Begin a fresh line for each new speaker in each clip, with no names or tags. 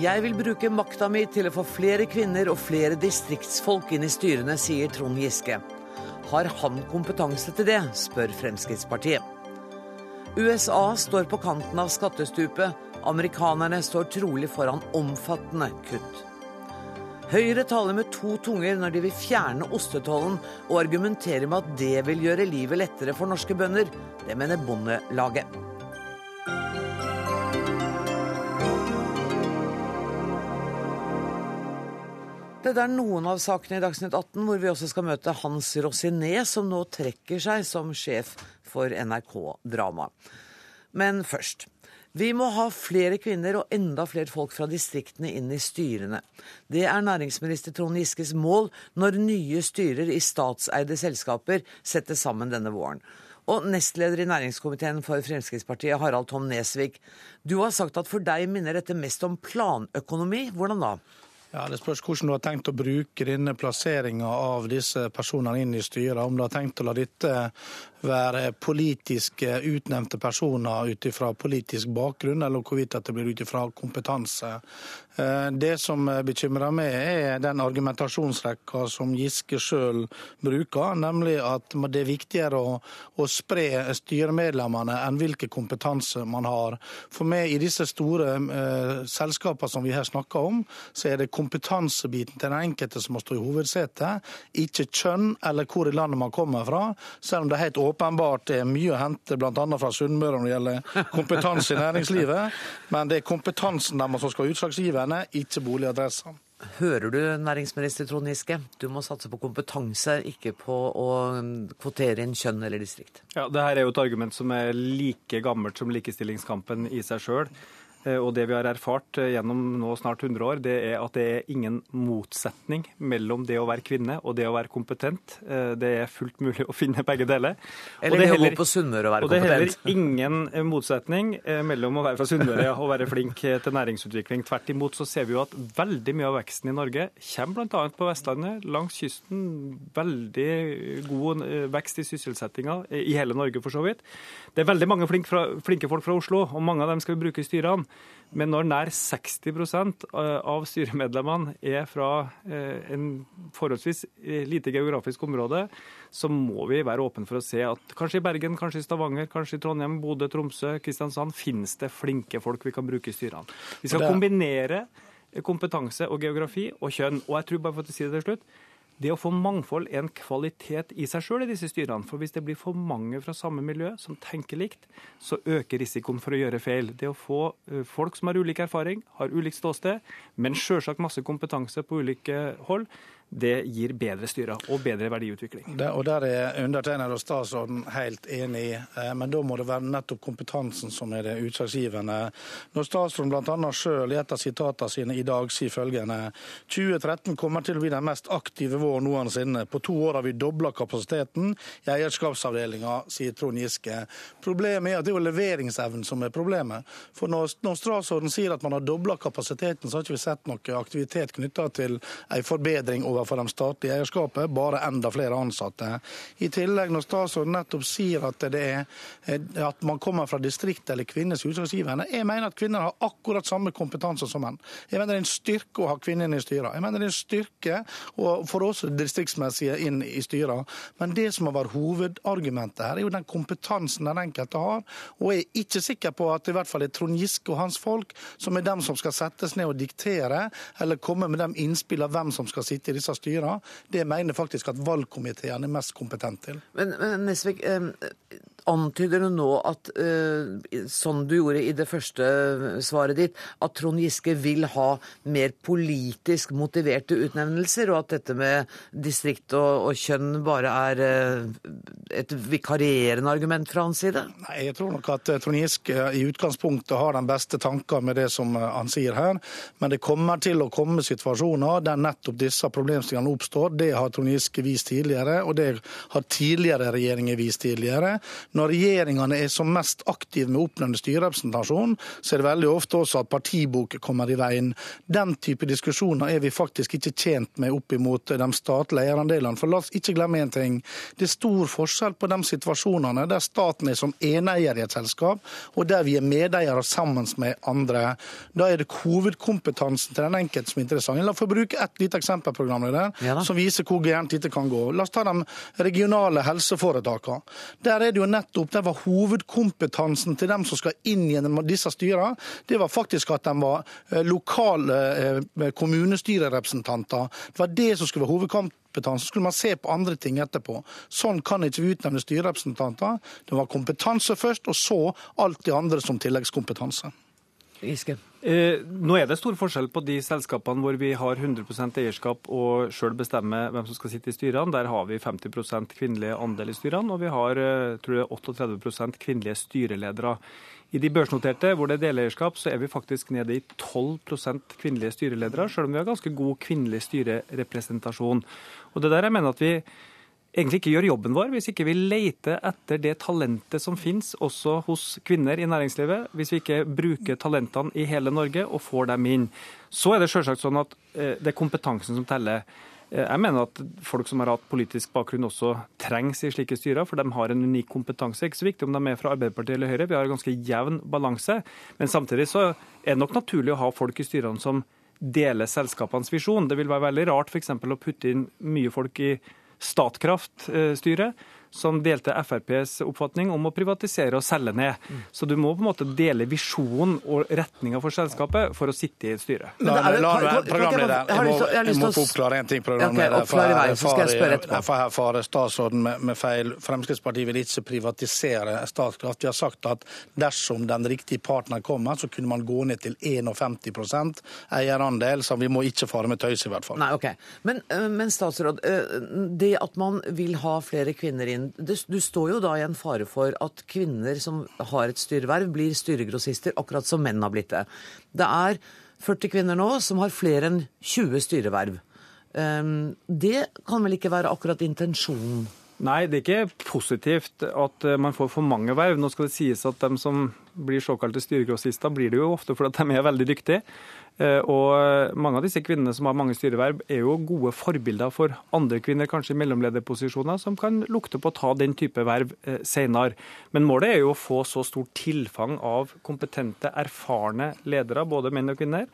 Jeg vil bruke makta mi til å få flere kvinner og flere distriktsfolk inn i styrene, sier Trond Giske. Har han kompetanse til det, spør Fremskrittspartiet. USA står på kanten av skattestupet. Amerikanerne står trolig foran omfattende kutt. Høyre taler med to tunger når de vil fjerne ostetollen, og argumenterer med at det vil gjøre livet lettere for norske bønder. Det mener Bondelaget. Dette er noen av sakene i Dagsnytt 18, hvor vi også skal møte Hans Rosiné, som nå trekker seg som sjef for NRK Drama. Men først. Vi må ha flere kvinner og enda flere folk fra distriktene inn i styrene. Det er næringsminister Trond Giskes mål når nye styrer i statseide selskaper settes sammen denne våren. Og nestleder i næringskomiteen for Fremskrittspartiet, Harald Tom Nesvik. Du har sagt at for deg minner dette mest om planøkonomi. Hvordan da?
Ja, Det spørs hvordan du har tenkt å bruke denne plasseringa av disse personene inn i styret. Om du har tenkt å la dette være politisk utnevnte personer ut ifra politisk bakgrunn, eller hvorvidt det blir ut ifra kompetanse. Eh, det som bekymrer meg, er den argumentasjonsrekka som Giske sjøl bruker, nemlig at det er viktigere å, å spre styremedlemmene enn hvilken kompetanse man har. For meg, i disse store uh, selskapene som vi her snakker om, så er det kompetansebiten til den enkelte som må stå i hovedsetet, ikke kjønn eller hvor i landet man kommer fra. Selv om det er helt åpenbart er mye å hente bl.a. fra Sunnmøre når det gjelder kompetanse i næringslivet. Men det er kompetansen deres som skal være utslagsgivende, ikke boligadressene.
Hører du, næringsminister Trond Giske? Du må satse på kompetanse, ikke på å kvotere inn kjønn eller distrikt.
Ja, det her er jo et argument som er like gammelt som likestillingskampen i seg sjøl. Eh, og det vi har erfart eh, gjennom nå snart 100 år, det er at det er ingen motsetning mellom det å være kvinne og det å være kompetent. Eh, det er fullt mulig å finne begge deler.
Eller det, heller, å gå på Sunnmøre og være kompetent.
Og det er heller ingen motsetning mellom å være fra Sunnmøre og være flink til næringsutvikling. Tvert imot så ser vi jo at veldig mye av veksten i Norge kommer bl.a. på Vestlandet, langs kysten. Veldig god vekst i sysselsettinga i hele Norge, for så vidt. Det er veldig mange flinke, flinke folk fra Oslo, og mange av dem skal vi bruke i styrene. Men når nær 60% av styremedlemmene er fra eh, en forholdsvis eh, lite geografisk område, så må vi være åpne for å se at kanskje i Bergen, kanskje i Stavanger, kanskje i Trondheim, Bodø, Tromsø, Kristiansand finnes det flinke folk vi kan bruke i styrene. Vi skal kombinere kompetanse og geografi og kjønn. Og jeg tror bare for å si det til slutt, det å få mangfold er en kvalitet i seg sjøl i disse styrene. For hvis det blir for mange fra samme miljø som tenker likt, så øker risikoen for å gjøre feil. Det å få eh, folk som har ulik erfaring, har ulikt ståsted, men sjølsagt masse kompetanse på ulike hold, det gir bedre styre og bedre verdiutvikling.
Det, og Der er undertegnede og statsråden helt enig, eh, men da må det være nettopp kompetansen som er det utslagsgivende. Når statsråden bl.a. selv i et av sitatene sine i dag sier følgende 2013 kommer til å bli den mest aktive vår noensinne. På to år har vi dobla kapasiteten i eierskapsavdelinga, sier Trond Giske. Problemet er at det er jo leveringsevnen som er problemet. For når, når statsråden sier at man har dobla kapasiteten, så har ikke vi sett noe aktivitet knytta til en forbedring over for de statlige eierskapet, bare enda flere ansatte. I tillegg, når statsråden nettopp sier at, det er, at man kommer fra distriktet eller kvinnes utslagsgivende, jeg mener at kvinner har akkurat samme kompetanse som menn. Jeg mener det er en styrke å ha kvinner i styrene. Jeg mener det er en styrke for oss distriktsmessige inn i styrene. Men det som har vært hovedargumentet her, er jo den kompetansen den enkelte har. Og jeg er ikke sikker på at det i hvert fall er Trond Giske og hans folk som er dem som skal settes ned og diktere, eller komme med de innspillene hvem som skal sitte i disse disse styrene, det mener faktisk at valgkomiteene er mest kompetent til.
Men, men Nesvik, eh, antyder du nå at, eh, sånn du gjorde i det første svaret ditt, at Trond Giske vil ha mer politisk motiverte utnevnelser, og at dette med distrikt og, og kjønn bare er eh, et vikarierende argument fra hans side?
Nei, jeg tror nok at Trond Giske i utgangspunktet har den beste tanken med det som han sier her, men det kommer til å komme situasjoner der nettopp disse problemstillingene oppstår. Det har Trond Giske vist tidligere, og det har tidligere regjeringer vist tidligere når regjeringene er som mest aktive med å oppnevne styrerepresentasjon, så er det veldig ofte også at partibok kommer i veien. Den type diskusjoner er vi faktisk ikke tjent med opp imot de statlige eierandelene. For la oss ikke glemme én ting. Det er stor forskjell på de situasjonene der staten er som eneier i et selskap, og der vi er medeiere sammen med andre. Da er det hovedkompetansen til den enkelte som er interessant. La oss få bruke ett lite eksempel programleder, ja, som viser hvor gærent dette kan gå. La oss ta de regionale helseforetakene. Der er det jo nettopp det var hovedkompetansen til dem som skal inn gjennom disse styrene. Det var faktisk at de var eh, lokale eh, kommunestyrerepresentanter. Det var det som skulle være hovedkompetansen så skulle man se på andre ting etterpå. Sånn kan ikke vi utnevne styrerepresentanter. Det var kompetanse først, og så alt det andre som tilleggskompetanse.
Giske. Eh, nå er det stor forskjell på de selskapene hvor vi har 100% eierskap og sjøl bestemmer hvem som skal sitte i styrene. Der har vi 50 kvinnelige andel i styrene, og vi har eh, tror jeg, 38% kvinnelige styreledere. I de børsnoterte hvor det er deleierskap, så er vi faktisk nede i 12 kvinnelige styreledere, sjøl om vi har ganske god kvinnelig styrerepresentasjon. Og det der jeg mener at vi egentlig ikke gjør jobben vår hvis ikke vi leter etter det talentet som finnes også hos kvinner i næringslivet. Hvis vi ikke bruker talentene i hele Norge og får dem inn. Så er det selvsagt sånn at eh, det er kompetansen som teller. Eh, jeg mener at folk som har hatt politisk bakgrunn også trengs i slike styrer, for de har en unik kompetanse. Ikke så viktig om de er fra Arbeiderpartiet eller Høyre, vi har en ganske jevn balanse. Men samtidig så er det nok naturlig å ha folk i styrene som deler selskapenes visjon. Det vil være veldig rart f.eks. å putte inn mye folk i Statkraft-styret som delte FrPs oppfatning om å privatisere og selge ned. Så du må på en måte dele visjonen og retninga for selskapet for å sitte i et styre.
La, la, la, programleder, jeg må, jeg må få oppklare en ting. programleder. For her farer statsråden med, med feil. Fremskrittspartiet vil ikke privatisere Statkraft. Vi har sagt at dersom den riktige partneren kommer, så kunne man gå ned til 51% eierandel. Så vi må ikke fare med tøys, i hvert fall.
Nei, ok. Men, men statsråd, det at man vil ha flere kvinner inn inn Du står jo da i en fare for at kvinner som har et styreverv, blir styregrossister, akkurat som menn har blitt det. Det er 40 kvinner nå som har flere enn 20 styreverv. Ehm, det kan vel ikke være akkurat intensjonen?
Nei, det er ikke positivt at eh, man får for mange verv. Nå skal det sies at de som blir såkalte styregrossister, blir det jo ofte fordi de er veldig dyktige. Eh, og mange av disse kvinnene som har mange styreverv, er jo gode forbilder for andre kvinner, kanskje i mellomlederposisjoner, som kan lukte på å ta den type verv eh, senere. Men målet er jo å få så stort tilfang av kompetente, erfarne ledere, både menn og kvinner,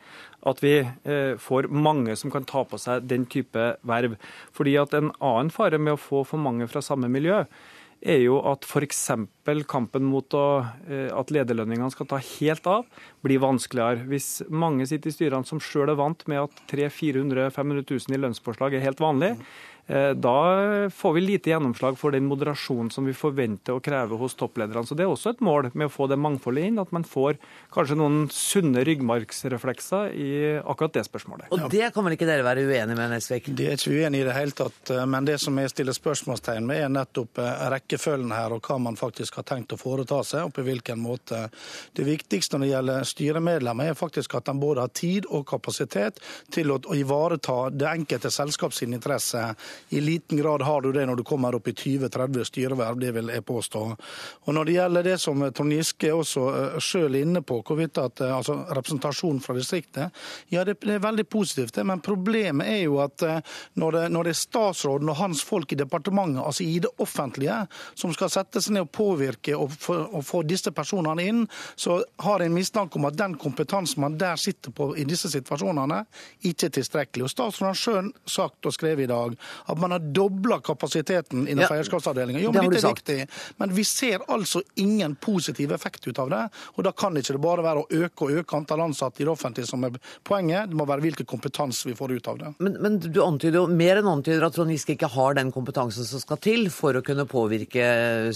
at vi eh, får mange som kan ta på seg den type verv. Fordi at en annen fare med å få for mange fra samme miljø, er jo at f.eks. kampen mot å, eh, at lederlønningene skal ta helt av, blir vanskeligere. Hvis mange sitter i styrene som sjøl er vant med at 300 000-400 000-500 000 i lønnspåslag er helt vanlig, da får vi lite gjennomslag for den moderasjonen som vi forventer og krever hos topplederne. Så Det er også et mål med å få det mangfoldet inn, at man får kanskje noen sunne ryggmargsreflekser i akkurat det spørsmålet.
Og Det kan vel ikke dere være uenig med, Nesvik?
Det er ikke uenig i det hele tatt. Eh, men det som jeg stiller spørsmålstegn med, er nettopp eh, rekkefølgen her, og hva man faktisk har tenkt å foreta seg, og på hvilken måte. Det viktigste når det gjelder styremedlemmer, er faktisk at de både har tid og kapasitet til å ivareta det enkelte selskaps interesse i liten grad har du det når du kommer opp i 20-30 styreverv, det vil jeg påstå. Og Når det gjelder det som Trond Giske også eh, sjøl er inne på, hvorvidt at eh, altså representasjon fra distriktet, ja det er veldig positivt, det, men problemet er jo at eh, når det, når det er statsråden og hans folk i departementet, altså i det offentlige, som skal sette seg ned og påvirke og få, og få disse personene inn, så har jeg en mistanke om at den kompetansen man der sitter på i disse situasjonene, ikke er tilstrekkelig. Og Statsråden har sjøl sagt og skrevet i dag at man har dobla kapasiteten innenfor ja, eierskapsavdelinga. Jo, men det er viktig. Men vi ser altså ingen positiv effekt ut av det. Og da kan ikke det bare være å øke og øke antall ansatte i det offentlige som er poenget. Det må være hvilken kompetanse vi får ut av det.
Men, men du antyder jo mer enn antyder at Trond Giske ikke har den kompetansen som skal til for å kunne påvirke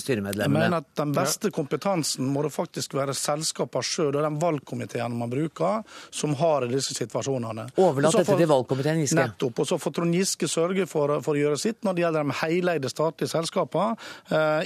styremedlemmene.
Jeg mener at Den beste kompetansen må det faktisk være selskapene sjøl og den valgkomiteen man bruker, som har i disse situasjonene.
Overlat dette til valgkomiteen, Giske.
Nettopp. Og så får Trond Giske sørge for for å gjøre sitt når det gjelder de heleide statlige selskapene,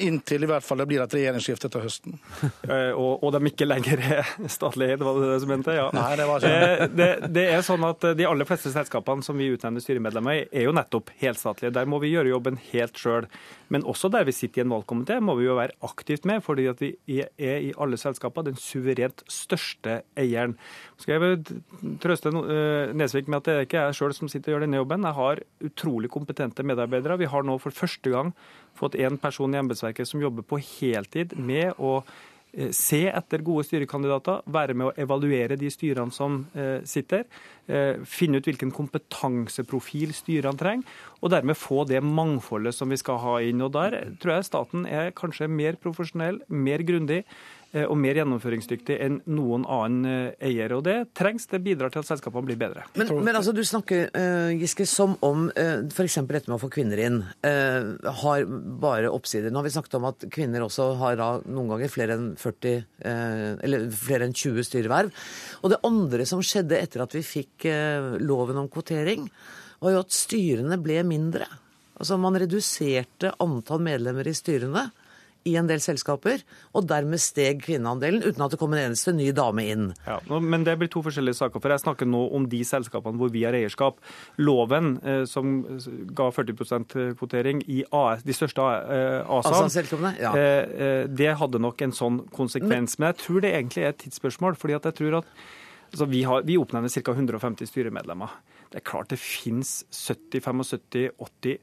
inntil i hvert fall det blir et regjeringsskifte til høsten.
og, og de ikke lenger er statlig eid, var det det som mente? Ja.
Nei, det var ikke
det. Det er sånn at De aller fleste selskapene som vi utnevner styremedlemmer i, er jo nettopp helstatlige. Der må vi gjøre jobben helt sjøl. Men også der vi sitter i en valgkomité, må vi jo være aktivt med, fordi at vi er i alle selskaper den suverent største eieren. Skal jeg trøste eh, Nesvik med at det er ikke jeg sjøl som sitter og gjør denne jobben. Jeg har utrolig kompetente medarbeidere. Vi har nå for første gang fått én person i embetsverket som jobber på heltid med å Eh, se etter gode styrekandidater, være med å evaluere de styrene som eh, sitter. Eh, finne ut hvilken kompetanseprofil styrene trenger, og dermed få det mangfoldet som vi skal ha inn. Og Der tror jeg staten er kanskje mer profesjonell, mer grundig og mer gjennomføringsdyktig enn noen annen eh, eier. Og det trengs. Det bidrar til at selskapene blir bedre.
Men, men altså, du snakker uh, Giske, som om uh, f.eks. dette med å få kvinner inn uh, har bare oppsider. Nå har vi snakket om at kvinner også har da noen ganger flere enn 40 eller flere enn 20 styreverv. Og det andre som skjedde etter at vi fikk loven om kvotering, var jo at styrene ble mindre. Altså Man reduserte antall medlemmer i styrene i en del selskaper, og dermed steg kvinneandelen uten at det kom en eneste ny dame inn.
Ja, men det blir to forskjellige saker. for Jeg snakker nå om de selskapene hvor vi har eierskap. Loven eh, som ga 40% kvotering i AS, de største eh, ASA-ene, ja. eh, eh, det hadde nok en sånn konsekvens. Men jeg tror det egentlig er et tidsspørsmål. fordi at jeg tror at altså vi, har, vi oppnevner ca. 150 styremedlemmer. Det er klart det finnes 70, 75, 80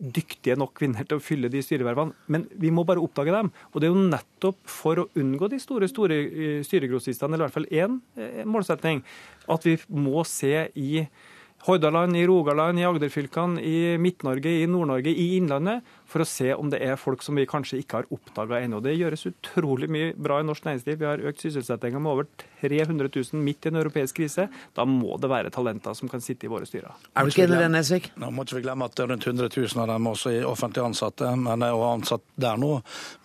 dyktige nok kvinner til å fylle de styrevervene. Men vi må bare oppdage dem. Og det er jo nettopp for å unngå de store store eh, styregrossistene, eller i hvert fall én eh, målsetning, at vi må se i Hordaland, i Rogaland, i Agderfylkene, i Midt-Norge, i Nord-Norge, i Innlandet, for å se om det er folk som vi kanskje ikke har oppdaga ennå. Det gjøres utrolig mye bra i norsk næringsliv. Vi har økt sysselsettinga med over 300 000 midt i en europeisk krise. Da må det være talenter som kan sitte i våre styrer.
Er du ikke enig i det, Nesvik?
Nå må ikke vi glemme at det er rundt 100 000 av dem også er offentlig ansatte, men er ansatt der nå.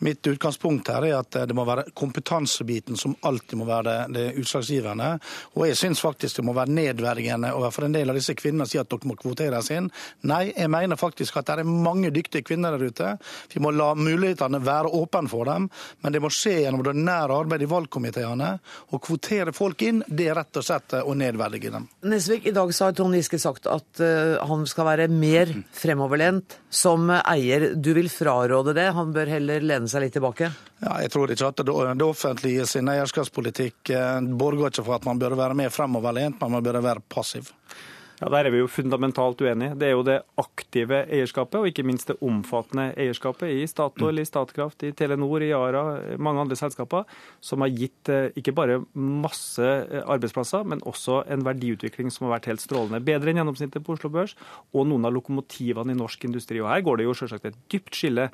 Mitt utgangspunkt her er at det må være kompetansebiten som alltid må være det, det utslagsgivende. Og jeg syns faktisk det må være nedverdigende overfor en del av disse kvinnene si at dere må kvoteres inn. Nei, jeg mener faktisk at det er mange dyktige kvinner der ute. Vi må la mulighetene være åpne for dem, men det må skje gjennom det nære arbeidet i valgkomiteene. og kvotere folk inn, det er rett og slett å nedverdige dem.
Nesvik, i dag så har Trond Giske sagt at uh, han skal være mer fremoverlent som eier. Du vil fraråde det? Han bør heller lene seg litt tilbake?
Ja, jeg tror ikke at det, offentlige sin eierskapspolitikk uh, borger ikke for at man bør være mer fremoverlent, men man bør være passiv.
Ja, Der er vi jo fundamentalt uenige. Det er jo det aktive eierskapet, og ikke minst det omfattende eierskapet i Statoil, i Statkraft, i Telenor, i Yara, mange andre selskaper, som har gitt eh, ikke bare masse eh, arbeidsplasser, men også en verdiutvikling som har vært helt strålende. Bedre enn gjennomsnittet på Oslo Børs, og noen av lokomotivene i norsk industri. Og Her går det jo selvsagt et dypt skille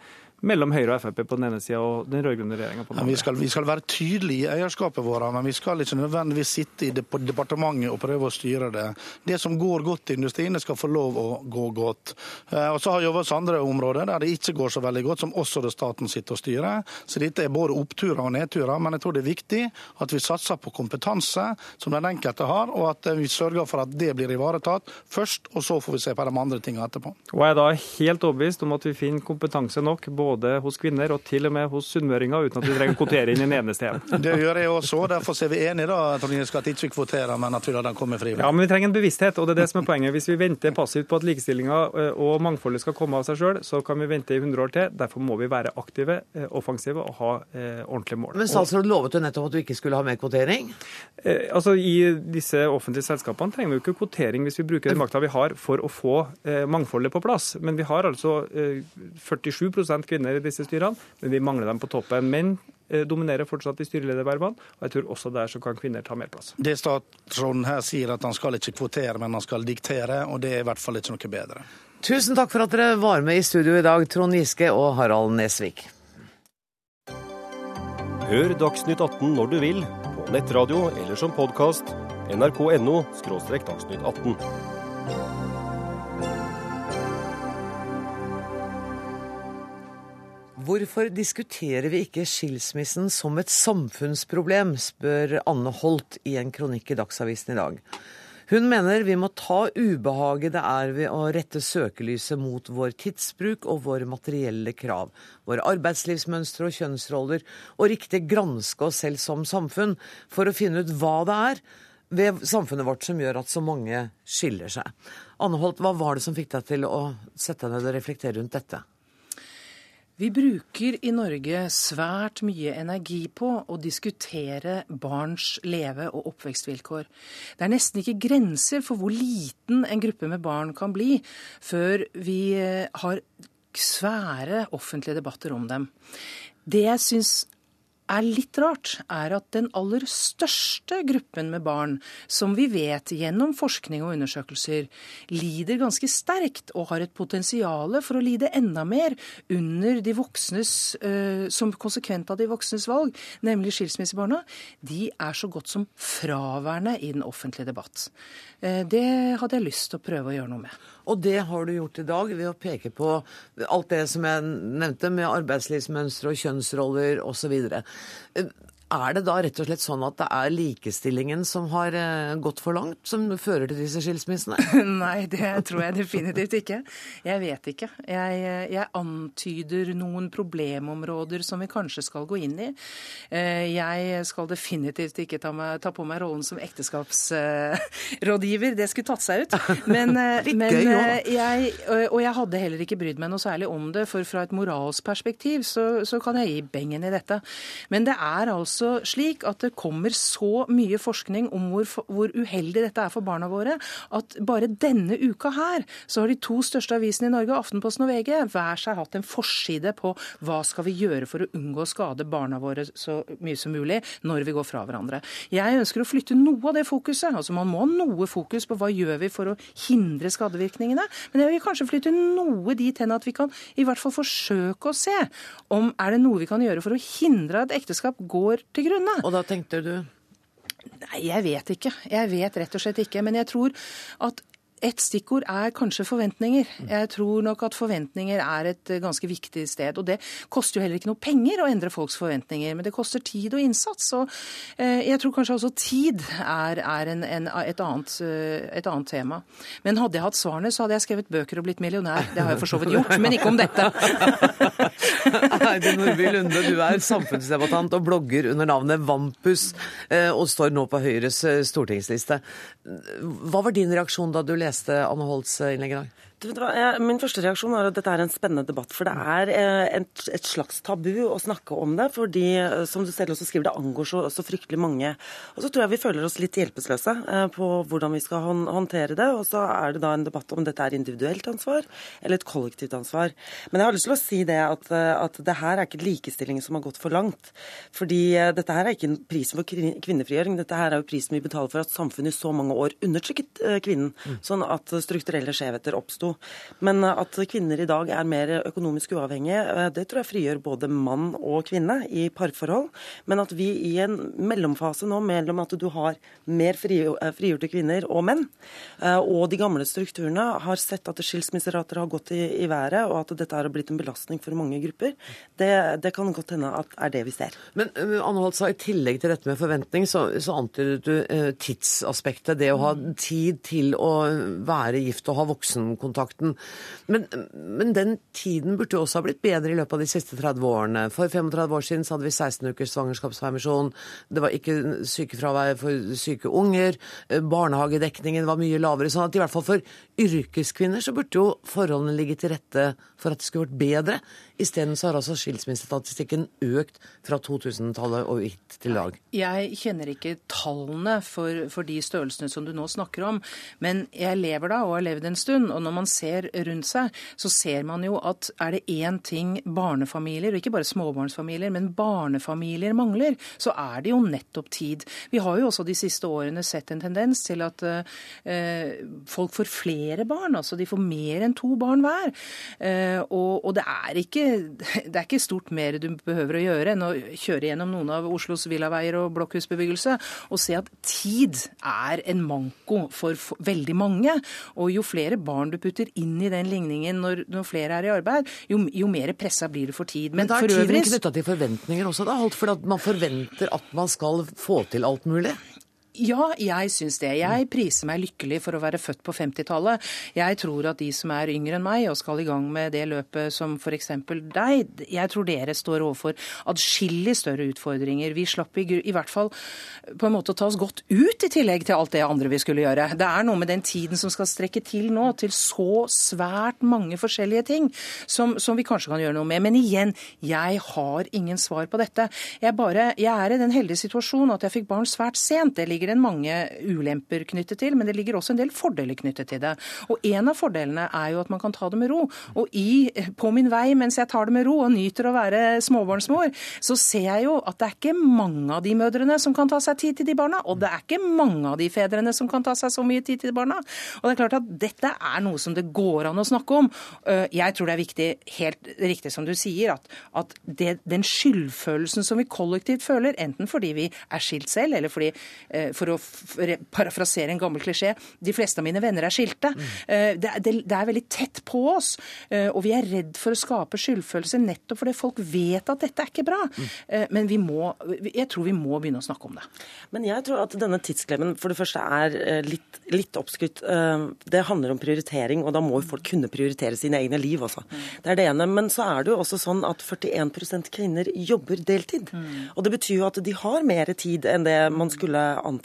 mellom Høyre og Frp på den ene sida og den rød-grønne regjeringa på den andre.
Vi skal, vi skal, være tydelige i eierskapet vårt, men vi skal ikke nødvendigvis sitte i departementet og prøve å styre det. Det som går godt i industrien, skal få lov å gå godt. Eh, og Så har vi også andre områder der det ikke går så veldig godt, som også det staten sitter og styrer. Så dette er både oppturer og nedturer, men jeg tror det er viktig at vi satser på kompetanse som den enkelte har, og at vi sørger for at det blir ivaretatt først, og så får vi se på de andre tingene etterpå.
Og jeg er da helt overbevist om at vi finner kompetanse nok både både hos kvinner og til og med hos sunnmøringer, uten at vi trenger å kvotere inn en eneste en.
Det gjør jeg også. Derfor er vi enige da, Trond Giske, at ikke kvotere, men at vi lar den komme frivillig.
Ja, men vi trenger en bevissthet, og det er det som er poenget. Hvis vi venter passivt på at likestillinga eh, og mangfoldet skal komme av seg sjøl, så kan vi vente i 100 år til. Derfor må vi være aktive, eh, offensive og ha eh, ordentlige mål.
Men statsråden lovet jo nettopp at du ikke skulle ha mer kvotering?
Eh, altså, I disse offentlige selskapene trenger vi jo ikke kvotering hvis vi bruker den makta vi har for å få eh, mangfoldet på plass. Men vi har altså eh, 47 kvinner kvinner i disse styrene, men vi mangler dem på toppen. Menn eh, dominerer fortsatt i styreledervervene, og jeg tror også der så kan kvinner ta mer plass.
Det statsråden her sier at han skal ikke kvotere, men han skal diktere, og det er i hvert fall ikke noe bedre.
Tusen takk for at dere var med i studio i dag, Trond Giske og Harald Nesvik.
Hør Dagsnytt 18 når du vil, på nettradio eller som podkast. nrk.no – dagsnytt 18.
Hvorfor diskuterer vi ikke skilsmissen som et samfunnsproblem, spør Anne Holt i en kronikk i Dagsavisen i dag. Hun mener vi må ta ubehaget det er ved å rette søkelyset mot vår tidsbruk og våre materielle krav, våre arbeidslivsmønstre og kjønnsroller, og riktig granske oss selv som samfunn for å finne ut hva det er ved samfunnet vårt som gjør at så mange skiller seg. Anne Holt, hva var det som fikk deg til å sette deg ned og reflektere rundt dette?
Vi bruker i Norge svært mye energi på å diskutere barns leve- og oppvekstvilkår. Det er nesten ikke grenser for hvor liten en gruppe med barn kan bli før vi eh, har svære offentlige debatter om dem. Det jeg syns er litt rart, er at den aller største gruppen med barn, som vi vet gjennom forskning og undersøkelser, lider ganske sterkt og har et potensial for å lide enda mer under de voksnes, uh, som konsekvent av de voksnes valg, nemlig skilsmissebarna, de er så godt som fraværende i den offentlige debatt. Uh, det hadde jeg lyst til å prøve å gjøre noe med.
Og det har du gjort i dag ved å peke på alt det som jeg nevnte med arbeidslivsmønstre og kjønnsroller osv. Er det da rett og slett sånn at det er likestillingen som har eh, gått for langt, som fører til disse skilsmissene?
Nei, det tror jeg definitivt ikke. Jeg vet ikke. Jeg, jeg, antyder noen problemområder som vi kanskje skal gå inn i. Eh, jeg skal definitivt ikke ta, meg, ta på meg rollen som ekteskapsrådgiver. Det skulle tatt seg ut. Men, eh, men jeg, og jeg hadde heller ikke brydd meg noe særlig om det, for fra et moralsk perspektiv så, så kan jeg gi bengen i dette. Men det er altså altså slik at det kommer så mye forskning om hvor, hvor, uheldig dette er for barna våre, at bare denne uka her så har de to største avisene i Norge, Aftenposten og VG, hver seg hatt en forside på hva skal vi gjøre for å unngå å skade barna våre så mye som mulig når vi går fra hverandre. Jeg ønsker å flytte noe av det fokuset. altså Man må ha noe fokus på hva gjør vi for å hindre skadevirkningene. Men jeg vil kanskje flytte noe dit hen at vi kan i hvert fall forsøke å se om er det noe vi kan gjøre for å hindre at ekteskap går til grunne.
Og da tenkte du?
Nei, jeg vet ikke. Jeg vet rett og slett ikke. Men jeg tror at et stikkord er kanskje forventninger. Jeg tror nok at forventninger er et eh, ganske viktig sted. Og det koster jo heller ikke noe penger å endre folks forventninger, men det koster tid og innsats. Og eh, jeg tror kanskje også tid er, er en, en, et, annet, eh, et, annet, tema. Men hadde jeg hatt svarene, så hadde jeg skrevet bøker og blitt millionær. Det har jeg for så vidt gjort, men ikke om dette.
Heidi Nordby Lunde, du er samfunnsdebattant og blogger under navnet Vampus, og står nå på Høyres stortingsliste. Hva var din reaksjon da du leste leste Anne Holts innlegg i dag?
Min første reaksjon er at dette er en spennende debatt. For det er eh, et, et slags tabu å snakke om det. Fordi, eh, som du selv også skriver, det angår så, så, fryktelig mange. Og så tror jeg vi føler oss litt hjelpeløse eh, på hvordan vi skal håndtere det. Og så er det da en debatt om dette er individuelt ansvar eller et kollektivt ansvar. Men jeg har lyst til å si det at, at det her er ikke likestilling som har gått for langt. Fordi dette her er ikke en pris for kvinnefrigjøring. Dette her er jo prisen vi betaler for at samfunnet i så mange år undertrykket kvinnen. Mm. Sånn at strukturelle skjevheter oppsto. Men at kvinner i dag er mer økonomisk uavhengige, eh, det tror jeg frigjør både mann og kvinne i parforhold. Men at vi i en mellomfase nå mellom at du har mer eh, frigjorte kvinner og menn, eh, og de gamle strukturene, har sett at skilsmisserater har gått i, i, været, og at dette har blitt en belastning for mange grupper, det, det kan godt hende at er det vi ser.
Men Anne Holt sa i tillegg til dette med forventning, så, så antydet du tidsaspektet. Det å ha tid til å være gift og ha voksenkontakt kontakten. Men, men, den tiden burde jo også ha blitt bedre i løpet av de siste 30 årene. For 35 år siden så hadde vi 16 ukers svangerskapspermisjon. Det var ikke sykefravær for syke unger. Barnehagedekningen var mye lavere. sånn at i hvert fall for yrkeskvinner så burde jo forholdene ligge til rette for at det skulle vært bedre. Isteden så har altså skilsmissestatistikken økt fra 2000-tallet og hit til dag.
Jeg kjenner ikke tallene for, for, de størrelsene som du nå snakker om, men jeg lever da og har levd en stund. Og når man ser rundt seg, så ser man jo at er det én ting barnefamilier, og ikke bare småbarnsfamilier, men barnefamilier mangler, så er det jo nettopp tid. Vi har jo også de siste årene sett en tendens til at eh, folk får flere barn, altså de får mer enn to barn hver. Eh, og, og det er ikke det er ikke stort mer du behøver å gjøre enn å kjøre gjennom noen av Oslos villaveier og blokkhusbebyggelse og se at tid er en manko for veldig mange. Og jo flere barn du putter inn i den ligningen når, når flere er i arbeid, jo, jo mer pressa blir du for tid.
Men, Men da er tiden knytta til forventninger også, da? For at man forventer at man skal få til alt mulig?
Ja, jeg syns det. Jeg priser meg lykkelig for å være født på 50-tallet. Jeg tror at de som er yngre enn meg og skal i gang med det løpet som f.eks. deg, jeg tror dere står overfor adskillig større utfordringer. Vi slapp i, i, hvert fall på en måte å ta oss godt ut, i tillegg til alt det andre vi skulle gjøre. Det er noe med den tiden som skal strekke til nå, til så svært mange forskjellige ting, som, som vi kanskje kan gjøre noe med. Men igjen, jeg har ingen svar på dette. Jeg, bare, jeg er i den heldige situasjonen at jeg fikk barn svært sent. Det ligger det mange ulemper knyttet til, men det ligger også en del fordeler knyttet til det. Og En av fordelene er jo at man kan ta det med ro. Og i, på min vei mens jeg tar det med ro og nyter å være småbarnsmor, så ser jeg jo at det er ikke mange av de mødrene som kan ta seg tid til de barna, og det er ikke mange av de fedrene som kan ta seg så mye tid til de barna. Og det er klart at dette er noe som det går an å snakke om. Jeg tror det er viktig, helt riktig som du sier, at, at det, den skyldfølelsen som vi kollektivt føler, enten fordi vi er skilt selv, eller fordi, for å parafrasere en gammel klisjé, de fleste av mine venner er skilte. Mm. Det, det, det, er veldig tett på oss. Eh, og vi er redd for å skape skyldfølelse nettopp fordi folk vet at dette er ikke bra. Mm. Men vi må, jeg tror vi må begynne å snakke om det.
Men jeg tror at denne tidsklemmen for det første er litt, litt oppskrytt. Det handler om prioritering, og da må jo folk kunne prioritere sine egne liv også. Det er det ene. Men så er det jo også sånn at 41% kvinner jobber deltid. Mm. Og det betyr jo at de har mer tid enn det man skulle anta.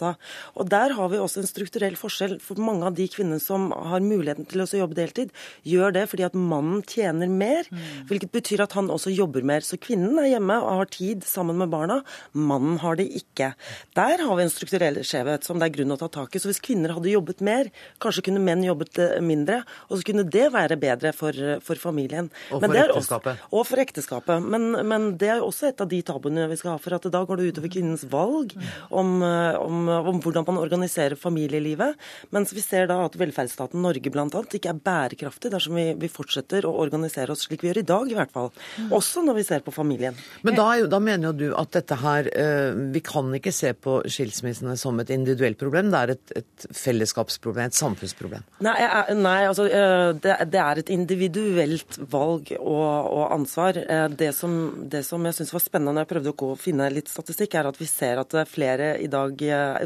Og Der har vi også en strukturell forskjell. For mange av de kvinnene som har muligheten til å jobbe deltid, gjør det fordi at mannen tjener mer. Mm. Hvilket betyr at han også jobber mer. Så kvinnen er hjemme og har tid sammen med barna. Mannen har det ikke. Der har vi en strukturell skjevhet som det er grunn å ta tak i. Så hvis kvinner hadde jobbet mer, kanskje kunne menn jobbet eh, mindre. Og så kunne det være bedre for, for familien.
Og for ekteskapet.
Også, og for ekteskapet. Men, men, det er også et av de tabuene vi skal ha. For at da går det utover kvinnens valg om, om, om, om hvordan man organiserer familielivet. Mens vi ser da at velferdsstaten Norge bl.a. ikke er bærekraftig dersom vi, vi, fortsetter å organisere oss slik vi gjør i dag, i hvert fall. Også når vi ser på familien.
Men da, da mener jo du at dette her eh, Vi kan ikke se på skilsmissene som et individuelt problem, det er et, et fellesskapsproblem, et samfunnsproblem?
Nei, nei altså eh, det, det, er et individuelt valg og, og ansvar. Eh, det som, det som jeg syns var spennende når jeg prøvde å gå og finne litt statistikk, er at vi ser at flere i dag,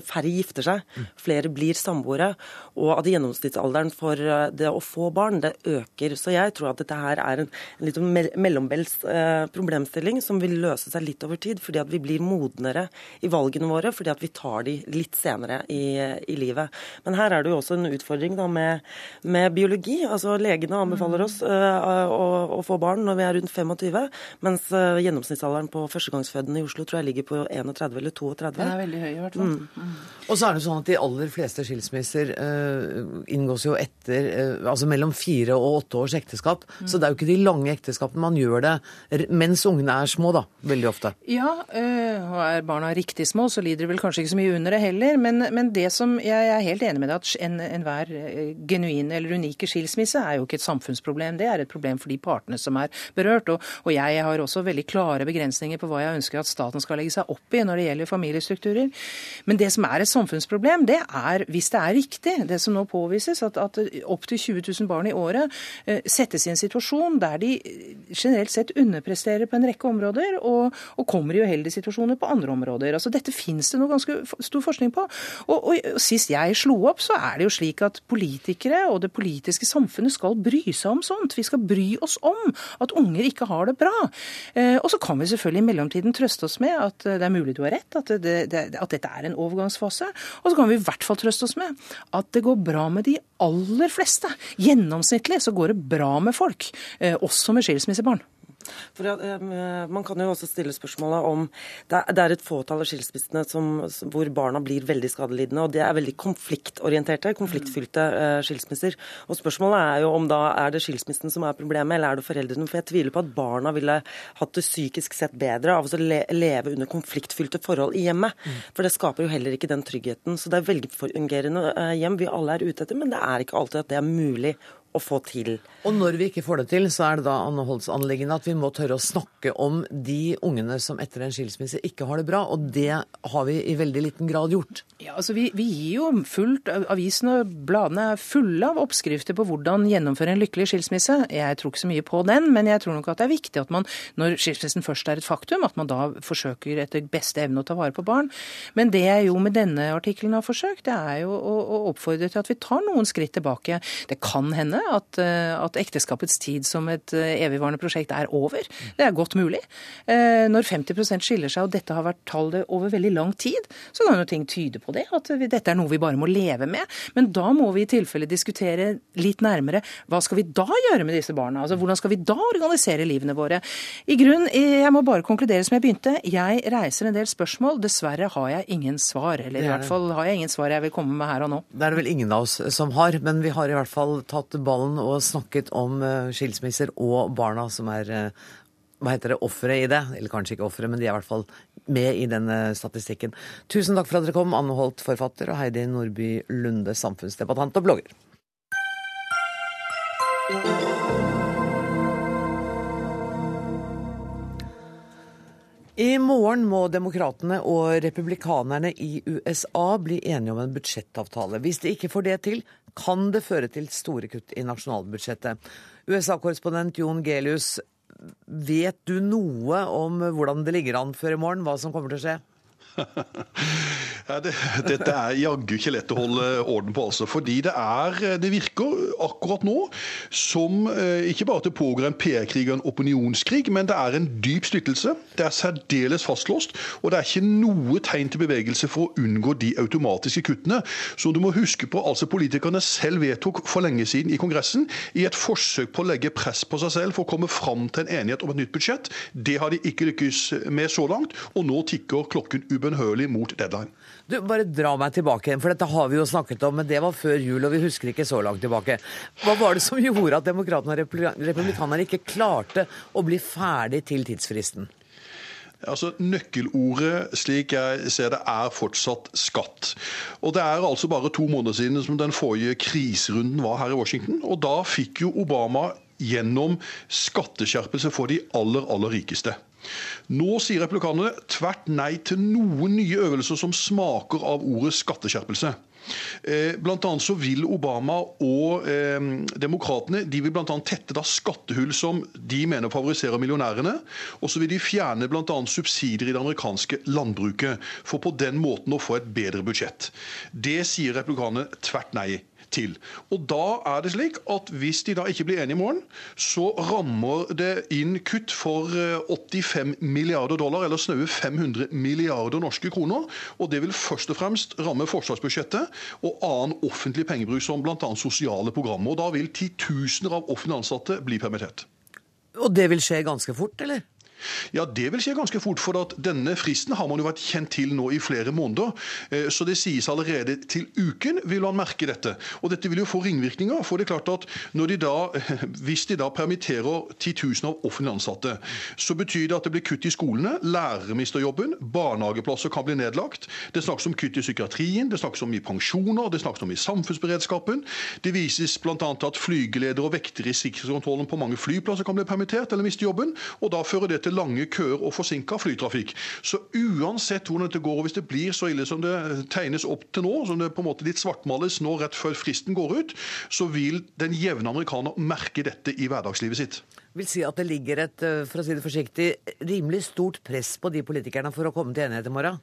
færre gifter seg, flere blir samboere, og at gjennomsnittsalderen for eh, det å få barn, det øker. Så jeg tror at dette her er en, en litt sånn mellombels eh, problemstilling som vil løse seg litt over tid, fordi at vi blir modnere i valgene våre, fordi at vi tar de litt senere i, i livet. Men her er det jo også en utfordring da med, med biologi. Altså Legene anbefaler oss uh, å, å, få barn når vi er rundt 25, mens uh, gjennomsnittsalderen på førstegangsfødende i Oslo tror jeg ligger på 31 eller 32.
Den er veldig høy i hvert fall. Mm.
Og så er det sånn at de aller fleste skilsmisser uh, inngås jo etter uh, altså mellom fire og åtte års ekteskap. Mm. Så det er jo ikke de lange ekteskapene. Man gjør det mens ungene er små, da. Veldig ofte.
Ja, uh, og er barna riktig små, så lider de vel kanskje ikke så mye under det heller. Men, men det som jeg er helt enig med deg at enhver en genuine eller unike skilsmisse er jo ikke et samfunnsproblem. Det er et problem for de partene som er berørt. Og, og jeg har også veldig klare begrensninger på hva jeg ønsker at staten skal legge seg opp i når det gjelder familiestrukturer. Men det som er et samfunnsproblem, det er, hvis det er riktig, det som nå påvises, at, at opptil 20 000 barn i året eh, settes i en situasjon der de generelt sett underpresterer på en rekke områder, og, og kommer i uheldige situasjoner på andre områder. Altså Dette finnes det noe ganske stor forskning på. Og, og, og Sist jeg slo opp, så er det jo slik at politikere og det politiske samfunnet skal bry seg om sånt. Vi skal bry oss om at unger ikke har det bra. Eh, og så kan vi selvfølgelig i mellomtiden trøste oss med at det er mulig du har rett, at, det, det, at dette er en overgangsfase. Og så kan vi i hvert fall trøste oss med at det går bra med de aller fleste. Gjennomsnittlig så går det bra med folk, eh, også med skilsmissebarn.
For uh, Man kan jo også stille spørsmålet om Det er, et fåtall av skilsmissene hvor barna blir veldig skadelidende. og Det er veldig konfliktorienterte, konfliktfylte uh, skilsmisser. Og Spørsmålet er jo om da er det skilsmissen som er problemet, eller er det foreldrene? For jeg tviler på at barna ville hatt det psykisk sett bedre av å leve under konfliktfylte forhold i hjemmet. Mm. For det skaper jo heller ikke den tryggheten. Så det er velfungerende uh, hjem vi alle er ute etter, men det er ikke alltid at det er mulig å få til.
Og når vi ikke får det til, så er det da Anne Holts anliggende at vi må tørre å snakke om de ungene som etter en skilsmisse ikke har det bra. Og det har vi i veldig liten grad gjort.
Ja, altså vi, vi gir jo fullt Avisene og bladene er fulle av oppskrifter på hvordan gjennomføre en lykkelig skilsmisse. Jeg tror ikke så mye på den, men jeg tror nok at det er viktig at man, når skilsmissen først er et faktum, at man da forsøker etter beste evne å ta vare på barn. Men det jeg jo med denne artikkelen har forsøkt, det er jo å, å oppfordre til at vi tar noen skritt tilbake. Det kan hende at, eh, at, ekteskapets tid som et eh, evigvarende prosjekt er over. Det er godt mulig. Eh, når 50% skiller seg, og dette har vært tallet over veldig lang tid, så kan jo ting tyde på det. At dette er noe vi bare må leve med. Men da må vi i tilfelle diskutere litt nærmere hva skal vi da gjøre med disse barna? Altså, Hvordan skal vi da organisere livene våre? I grunn, Jeg må bare konkludere som jeg begynte. Jeg reiser en del spørsmål. Dessverre har jeg ingen svar. Eller i hvert fall har jeg ingen svar jeg vil komme med her og nå.
Det er det vel ingen av oss som har, men vi har i hvert fall tatt ballen og snakket om eh, skilsmisser og barna som er eh, hva heter det, ofre i det. Eller kanskje ikke ofre, men de er i hvert fall med i denne statistikken. Tusen takk for at dere kom, Anne Holt, forfatter, og Heidi Nordby Lunde, samfunnsdebattant og blogger. I morgen må demokratene og republikanerne i USA bli enige om en budsjettavtale. Hvis de ikke får det til, kan det føre til store kutt i nasjonalbudsjettet. USA-korrespondent Jon Gelius, vet du noe om hvordan det ligger an før i morgen, hva som kommer til å skje?
Ja, det, dette er jaggu ikke lett å holde orden på, altså. Fordi det er Det virker akkurat nå som eh, ikke bare at det pågår en PR-krig og en opinionskrig, men det er en dyp splittelse. Det er særdeles fastlåst, og det er ikke noe tegn til bevegelse for å unngå de automatiske kuttene. Så du må huske på, altså politikerne selv vedtok for lenge siden i Kongressen i et forsøk på å legge press på seg selv for å komme fram til en enighet om et nytt budsjett. Det har de ikke lykkes med så langt, og nå tikker klokken ubønnhørlig mot deadline.
Du, Bare dra meg tilbake igjen, for dette har vi jo snakket om, men det var før jul, og vi husker ikke så langt tilbake. Hva var det som gjorde at demokratene og republikanerne ikke klarte å bli ferdig til tidsfristen?
Altså, Nøkkelordet, slik jeg ser det, er fortsatt skatt. Og Det er altså bare to måneder siden som den forrige kriserunden var her i Washington. og Da fikk jo Obama gjennom skatteskjerpelse for de aller, aller rikeste. Nå sier replikanerne tvert nei til noen nye øvelser som smaker av ordet skatteskjerpelse. Eh, blant annet så vil Obama og eh, demokratene de vil blant annet tette da skattehull som de mener favoriserer millionærene. Og så vil de fjerne bl.a. subsidier i det amerikanske landbruket, for på den måten å få et bedre budsjett. Det sier republikanerne tvert nei til. Og da er det slik at Hvis de da ikke blir enige i morgen, så rammer det inn kutt for 85 eh, milliarder dollar, eller snaue 500 milliarder norske kroner. Og det vil først og fremst ramme forsvarsbudsjettet og annen offentlig pengebruk, som bl.a. sosiale programmer. Og Da vil titusener av offentlig ansatte bli permittert.
Og det vil skje ganske fort, eller?
Ja, Det vil skje ganske fort. For at denne fristen har man jo vært kjent til nå i flere måneder. Eh, så det sies allerede til uken vil man merke dette. Og dette vil jo få ringvirkninger. For det er klart at de da, hvis de da permitterer 10 000 av offentlig ansatte, så betyr det at det blir kutt i skolene, lærere mister jobben, barnehageplasser kan bli nedlagt. Det snakkes om kutt i psykiatrien, det snakkes om i pensjoner, det snakkes om i samfunnsberedskapen. Det vises bl.a. at flygeledere og vektere i sikkerhetskontrollen på mange flyplasser kan bli permittert eller miste jobben. og da fører det til til lange køer og forsinka flytrafikk. Så uansett hvordan dette går, og hvis det blir så ille som det tegnes opp til nå, som det på en måte litt svartmales nå rett før fristen går ut, så vil den jevne amerikaner merke dette i hverdagslivet sitt.
Vil si at det ligger et, eh, for å si det forsiktig, rimelig stort press på de politikerne for å komme til enighet i morgen?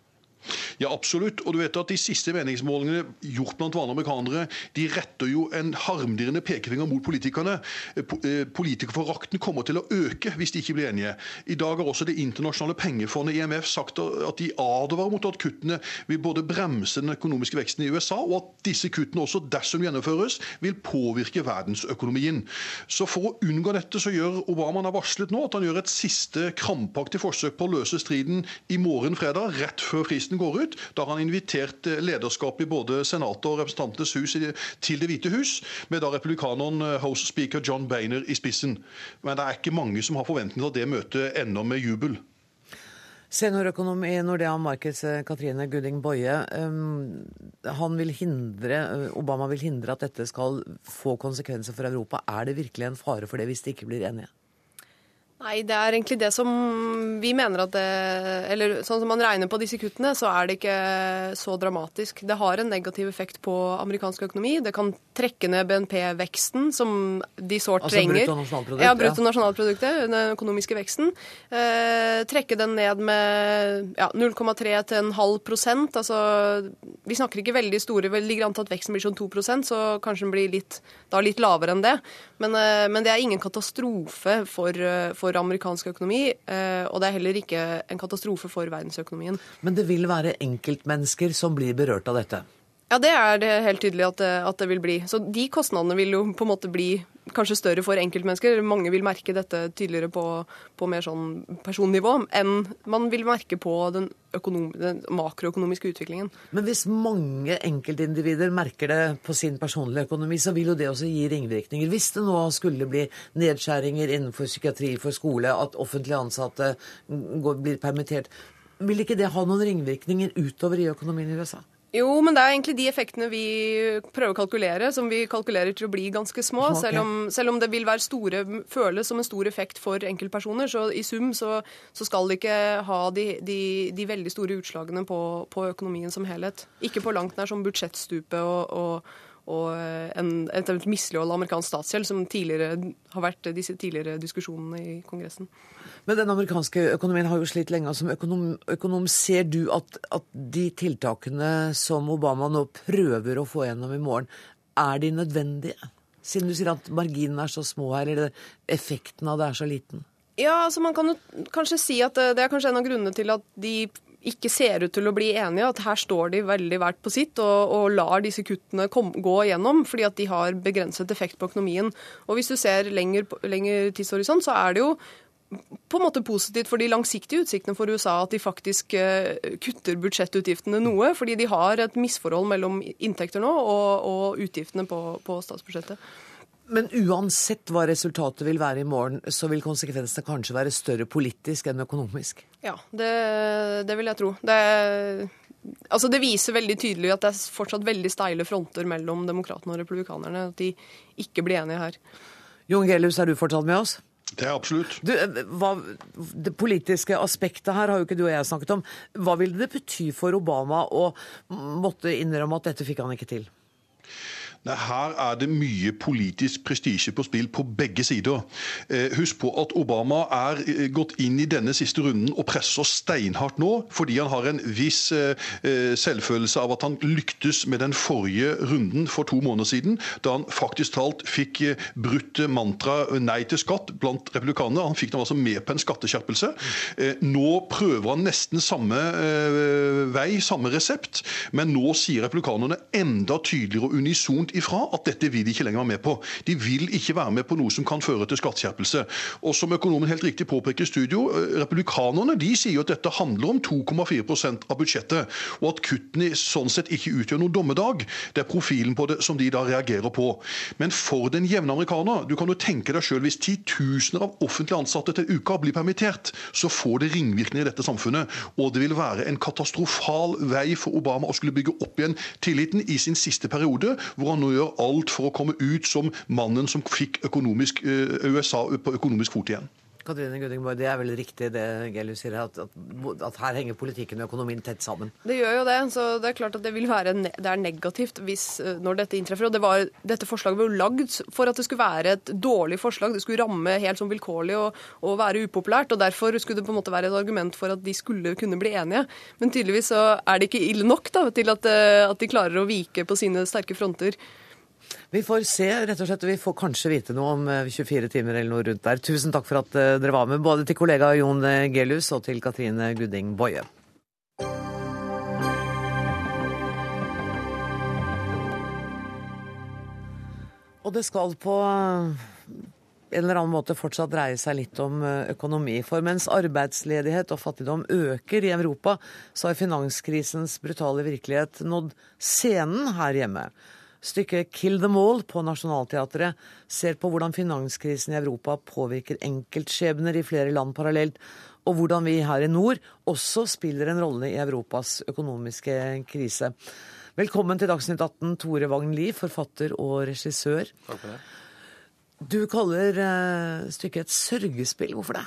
Ja, absolutt. Og du vet at De siste meningsmålingene gjort blant vanlige amerikanere de retter jo en harmdirrende pekefinger mot politikerne. Eh, eh, politikerforakten kommer til å øke hvis de ikke blir enige. I dag har også Det internasjonale pengefondet IMF sagt at de advarer mot at kuttene vil både bremse den økonomiske veksten i USA, og at disse kuttene også, dersom gjennomføres, vil påvirke verdensøkonomien. Så For å unngå dette så gjør Obama har varslet nå at han gjør et siste krampaktig forsøk på å løse striden i morgen fredag, rett før fristen fristen går ut. Da har han invitert eh, lederskapet i både Senatet og Representantenes hus til Det hvite hus, med da republikaneren eh, House Speaker John Bainer i spissen. Men det er ikke mange som har forventninger til at det møtet ender med jubel.
Seniorøkonom i Nordea Markets, eh, Katrine Gudding Boje. Han vil hindre, Obama vil hindre at dette skal få konsekvenser for Europa. Er det virkelig en fare for det hvis de ikke blir enige?
Nei, det er egentlig det som vi mener at det Eller sånn som man regner på disse kuttene, så er det ikke så dramatisk. Det har en negativ effekt på amerikansk økonomi. Det kan trekke ned BNP-veksten, som de sårt altså, trenger.
Altså bruttonasjonalproduktet?
Ja, bruttonasjonalproduktet, den økonomiske veksten. Eh, trekke den ned med ja, 0,3 til en halv prosent. Altså, vi snakker ikke veldig store, Det ligger an til at veksten blir sånn 2 så kanskje den blir litt, da litt lavere enn det. Men, eh, men det er ingen katastrofe for, for for amerikansk økonomi, eh, og det er heller ikke en katastrofe for verdensøkonomien.
Men det vil være enkeltmennesker som blir berørt av dette?
Ja, det er det helt tydelig at det, at det, vil bli. Så de kostnadene vil jo på en måte bli kanskje større for enkeltmennesker. Mange vil merke dette tydeligere på, på mer sånn personnivå enn man vil merke på den, økonom, den, makroøkonomiske utviklingen.
Men hvis mange enkeltindivider merker det på sin personlige økonomi, så vil jo det også gi ringvirkninger. Hvis det nå skulle bli nedskjæringer innenfor psykiatri, for skole, at offentlig ansatte blir permittert, vil ikke det ha noen ringvirkninger utover i økonomien i USA?
Jo, men det er egentlig de effektene vi prøver å kalkulere, som vi kalkulerer til å bli ganske små. Okay. Selv, om, selv, om, det vil være store, føles som en stor effekt for enkeltpersoner, så i sum så, så skal det ikke ha de, de, de veldig store utslagene på, på, økonomien som helhet. Ikke på langt nær som budsjettstupet og, og, og en, et mislighold av amerikansk statsgjeld, som tidligere har vært disse tidligere diskusjonene i Kongressen.
Men den amerikanske økonomien har jo slitt lenge. Som økonom, økonom ser du at, at, de tiltakene som Obama nå prøver å få gjennom i morgen, er de nødvendige? Siden du sier at marginene er så små her, eller effekten av det er så liten?
Ja, altså Man kan jo kanskje si at det er kanskje en av grunnene til at de ikke ser ut til å bli enige, at her står de veldig hvert på sitt og, og lar disse kuttene kom, gå gjennom, fordi at de har begrenset effekt på økonomien. Og Hvis du ser lenger, lenger tidshorisont, så er det jo på en måte positivt for de langsiktige utsiktene for USA at de faktisk eh, kutter budsjettutgiftene noe, fordi de har et misforhold mellom inntekter nå og, og utgiftene på, på, statsbudsjettet.
Men uansett hva resultatet vil være i morgen, så vil konsekvensene kanskje være større politisk enn økonomisk?
Ja, det, det vil jeg tro. Det, altså det viser veldig tydelig at det er fortsatt veldig steile fronter mellom demokratene og republikanerne. At de ikke blir enige her.
Jon Gelius, er du fortsatt med oss?
Det er absolutt.
Du, eh, hva, det politiske aspektet her har jo ikke du og jeg snakket om. Hva ville det bety for Obama å måtte innrømme at dette fikk han ikke til?
Nei, Her er det mye politisk prestisje på spill på begge sider. Eh, husk på at Obama er eh, gått inn i denne siste runden og presser steinhardt nå, fordi han har en viss eh, selvfølelse av at han lyktes med den forrige runden for to måneder siden, da han faktisk talt fikk brutt mantraet nei til skatt blant republikanere. Han fikk dem altså med på en skatteskjerpelse. Nå prøver han nesten samme vei, samme resept, men nå sier republikanerne enda tydeligere og unisont ifra at dette vil de ikke lenger være med på. De vil ikke være med på noe som kan føre til skatteskjerpelse. Og som økonomen helt riktig påpeker i studio, eh, republikanerne de sier at dette handler om 2,4% av budsjettet, og at kuttene sånn sett ikke utgjør noen dommedag. Det er profilen på det som de da reagerer på. Men for den jevne amerikaner, du kan jo tenke deg sjøl hvis titusener av offentlig ansatte til uka blir permittert, så får det ringvirkninger i dette samfunnet. Og det vil være en katastrofal vei for Obama å skulle bygge opp igjen tilliten i sin siste periode, hvor han nå gjør alt for å komme ut som mannen som fikk økonomisk, eh, USA på økonomisk fot igjen.
Katrine Guddingborg, Det er vel riktig det Gelius sier, at, at, at, her henger politikken og økonomien tett sammen?
Det gjør jo det. så Det er klart at det vil være det er negativt hvis, eh, når dette inntreffer. og det var, Dette forslaget ble jo lagd for at det skulle være et dårlig forslag. Det skulle ramme helt sånn vilkårlig og, og, være upopulært. og Derfor skulle det på en måte være et argument for at de skulle kunne bli enige. Men tydeligvis så er det ikke ille nok da, til at, eh, at de klarer å vike på sine sterke fronter.
Vi får se, rett og slett. Vi får kanskje vite noe om 24 eh, timer eller noe rundt der. Tusen takk for at eh, dere var med, både til kollega Jon eh, Gelius og til Katrine Gudding Boje. Og det skal på en eller annen måte fortsatt dreie seg litt om økonomi. For mens arbeidsledighet og fattigdom øker i Europa, så har finanskrisens brutale virkelighet nådd scenen her hjemme. Stykket 'Kill them all' på Nationaltheatret ser på hvordan finanskrisen i Europa påvirker enkeltskjebner i flere land parallelt, og hvordan vi her i nord også spiller en rolle i Europas økonomiske krise. Velkommen til Dagsnytt 18, Tore Wagn Lie, forfatter og regissør.
Takk for det.
Du kaller eh, stykket et sørgespill. Hvorfor det?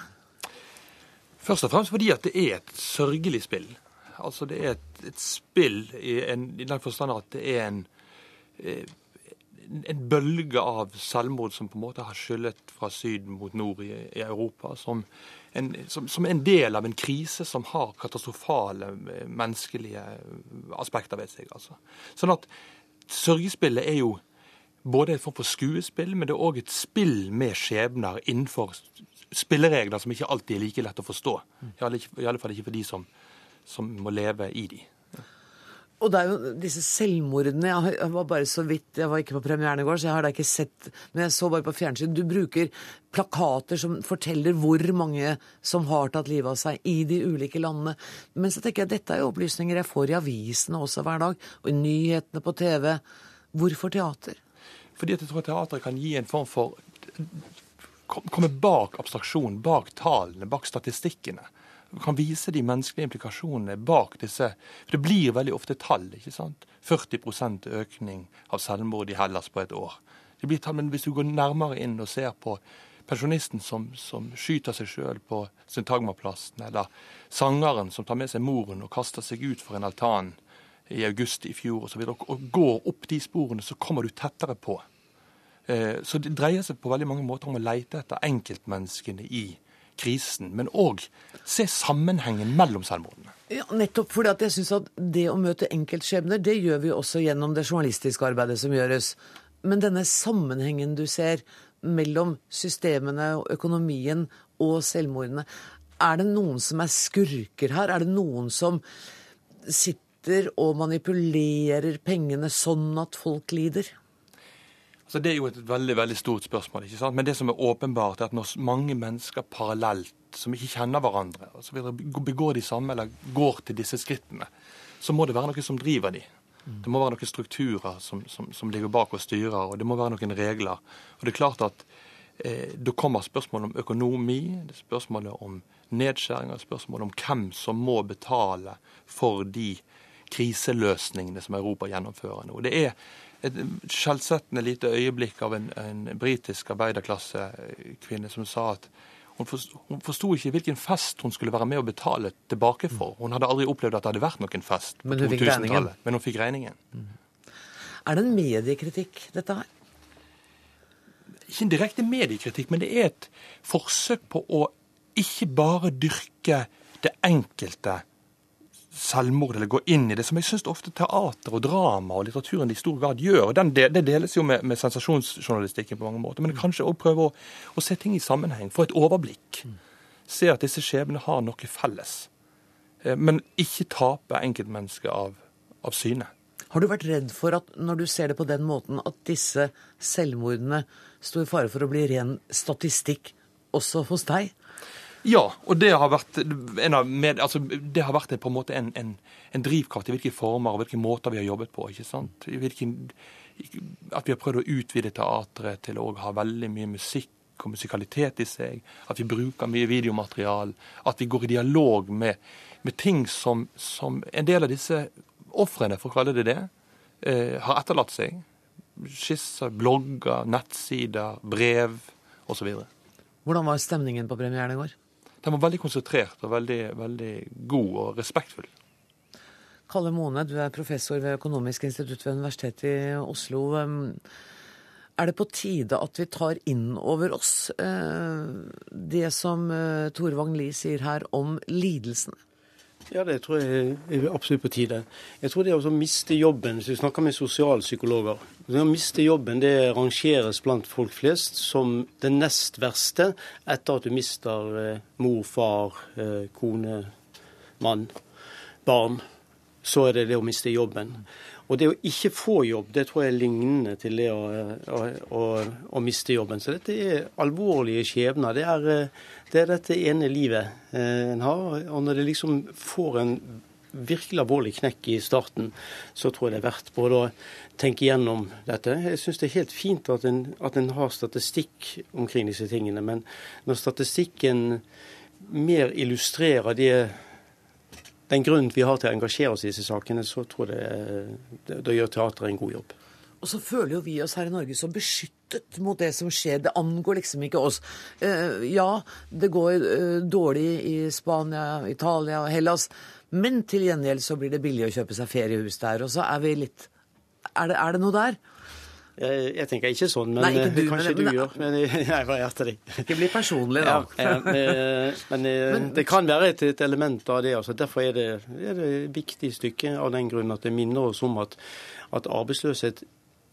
Først og fremst fordi at det er et sørgelig spill. Altså Det er et, et spill i, en, i den forstand at det er en, en bølge av selvmord som på en måte har skyllet fra syd mot nord i, i Europa. Som en, som, som en del av en krise som har katastrofale eh, menneskelige aspekter ved seg. altså. Sånn at sørgespillet er jo både en form for skuespill, men det er òg et spill med skjebner innenfor spilleregler som ikke alltid er like lett å forstå. I alle fall ikke for de som, som må leve i de.
Og det er jo disse selvmordene Jeg var bare så vidt, jeg var ikke på premieren i går, så jeg har da ikke sett Men jeg så bare på fjernsyn. Du bruker plakater som forteller hvor mange som har tatt livet av seg i de ulike landene. Men så tenker jeg dette er jo opplysninger jeg får i avisene også hver dag, og i nyhetene på TV. Hvorfor teater?
Fordi at jeg tror teater kan gi en form for Komme bak abstraksjonen, bak tallene, bak statistikkene. Kan vise de menneskelige implikasjonene bak disse. For det blir veldig ofte tall. ikke sant? 40% økning av selvmord i Hellas på et år. Det blir tall, Men hvis du går nærmere inn og ser på pensjonisten som, som skyter seg sjøl på Syntagmaplassen, eller sangeren som tar med seg moren og kaster seg ut for en altan i august i fjor osv., og, og går opp de sporene, så kommer du tettere på. Eh, så det dreier seg på veldig mange måter om å leite etter enkeltmenneskene i krisen, men òg se sammenhengen mellom selvmordene.
Ja, nettopp fordi at jeg syns at det å møte enkeltskjebner, det gjør vi også gjennom det journalistiske arbeidet som gjøres. Men denne sammenhengen du ser mellom systemene og økonomien og selvmordene, er det noen som er skurker her? Er det noen som sitter og manipulerer pengene sånn at folk lider?
Altså, det er jo et veldig veldig stort spørsmål. ikke sant? Men det som er åpenbart, er at når mange mennesker parallelt, som ikke kjenner hverandre, altså begår de samme eller går til disse skrittene, så må det være noe som driver de. Det må være noen strukturer som, som, som ligger bak og styrer, og det må være noen regler. Og det er klart at eh, Da kommer spørsmålet om økonomi, det er spørsmålet om nedskjæringer, spørsmålet om hvem som må betale for de kriseløsningene som Europa gjennomfører nå. Det er et skjellsettende lite øyeblikk av en, en britisk arbeiderklassekvinne som sa at hun, forsto, ikke hvilken fest hun skulle være med å betale tilbake for. Hun hadde aldri opplevd at det hadde vært noen fest på
Men hun fikk regningen.
2000-tallet. Men hun fikk regningen.
Er det en mediekritikk, dette her?
Ikke en direkte mediekritikk, men det er et forsøk på å ikke bare dyrke det enkelte selvmord, eller gå inn i det, som jeg syns ofte teater og drama og litteraturen i stor grad gjør. og den, Det deles jo med, med sensasjonsjournalistikken på mange måter. Men kanskje å prøve å, å se ting i sammenheng, få et overblikk. Se at disse skjebnene har noe felles. Eh, Men ikke tape enkeltmennesket av, av syne.
Har du vært redd for at når du ser det på den måten, at disse selvmordene står i fare for å bli ren statistikk også hos deg?
Ja, og det har vært, en med, altså, det har vært på en måte en, en, en drivkraft i hvilke former og hvilke måter vi har jobbet på. ikke sant? Hvilken, at vi har prøvd å utvide teatret til å ha veldig mye musikk og musikalitet i seg. At vi bruker mye videomaterial. At vi går i dialog med, med ting som, som en del av disse ofrene, for å kalle det det, eh, har etterlatt seg. Skisser, blogger, nettsider, brev osv.
Hvordan var stemningen på premieren i går?
Den var veldig konsentrert og veldig, veldig god og respektfull.
Kalle Mone, du er professor ved Økonomisk institutt ved Universitetet i Oslo. Er det på tide at vi tar inn over oss eh, det som eh, Tore Wang Lie sier her om lidelsene?
Ja, det tror jeg er absolutt på tide. Jeg tror det å miste jobben, hvis vi snakker med sosialpsykologer Det å miste jobben det rangeres blant folk flest som det nest verste etter at du mister eh, mor, far, eh, kone, mann, barn. Så er det det å miste jobben. Og det å ikke få jobb, det tror jeg er lignende til det å, å, å, å miste jobben. Så dette er alvorlige skjebner. Det er, det er dette ene livet en har. Og når det liksom får en virkelig alvorlig knekk i starten, så tror jeg det er verdt både å tenke gjennom dette. Jeg syns det er helt fint at en, at en har statistikk omkring disse tingene, men når statistikken mer illustrerer det, den grunnen vi har til å engasjere oss i disse sakene, så tror jeg det, gjør teateret en god jobb.
Og så føler jo vi oss her i Norge så beskyttet mot det som skjer. Det angår liksom ikke oss. Eh, ja, det går eh, dårlig i Spania, Italia og Hellas, men til gjengjeld så blir det billig å kjøpe seg feriehus der. Og så er vi litt Er det, er det noe der?
Jeg, jeg, tenker ikke sånn, men
Nei, ikke du,
kanskje
men,
du gjør. Men jeg varierte deg.
Ikke bli personlig, da.
Ja, men, men, men, det kan være et, et element av det. Altså. Derfor er det, er det et viktig stykke av den grunn at det minner oss om at, at arbeidsløshet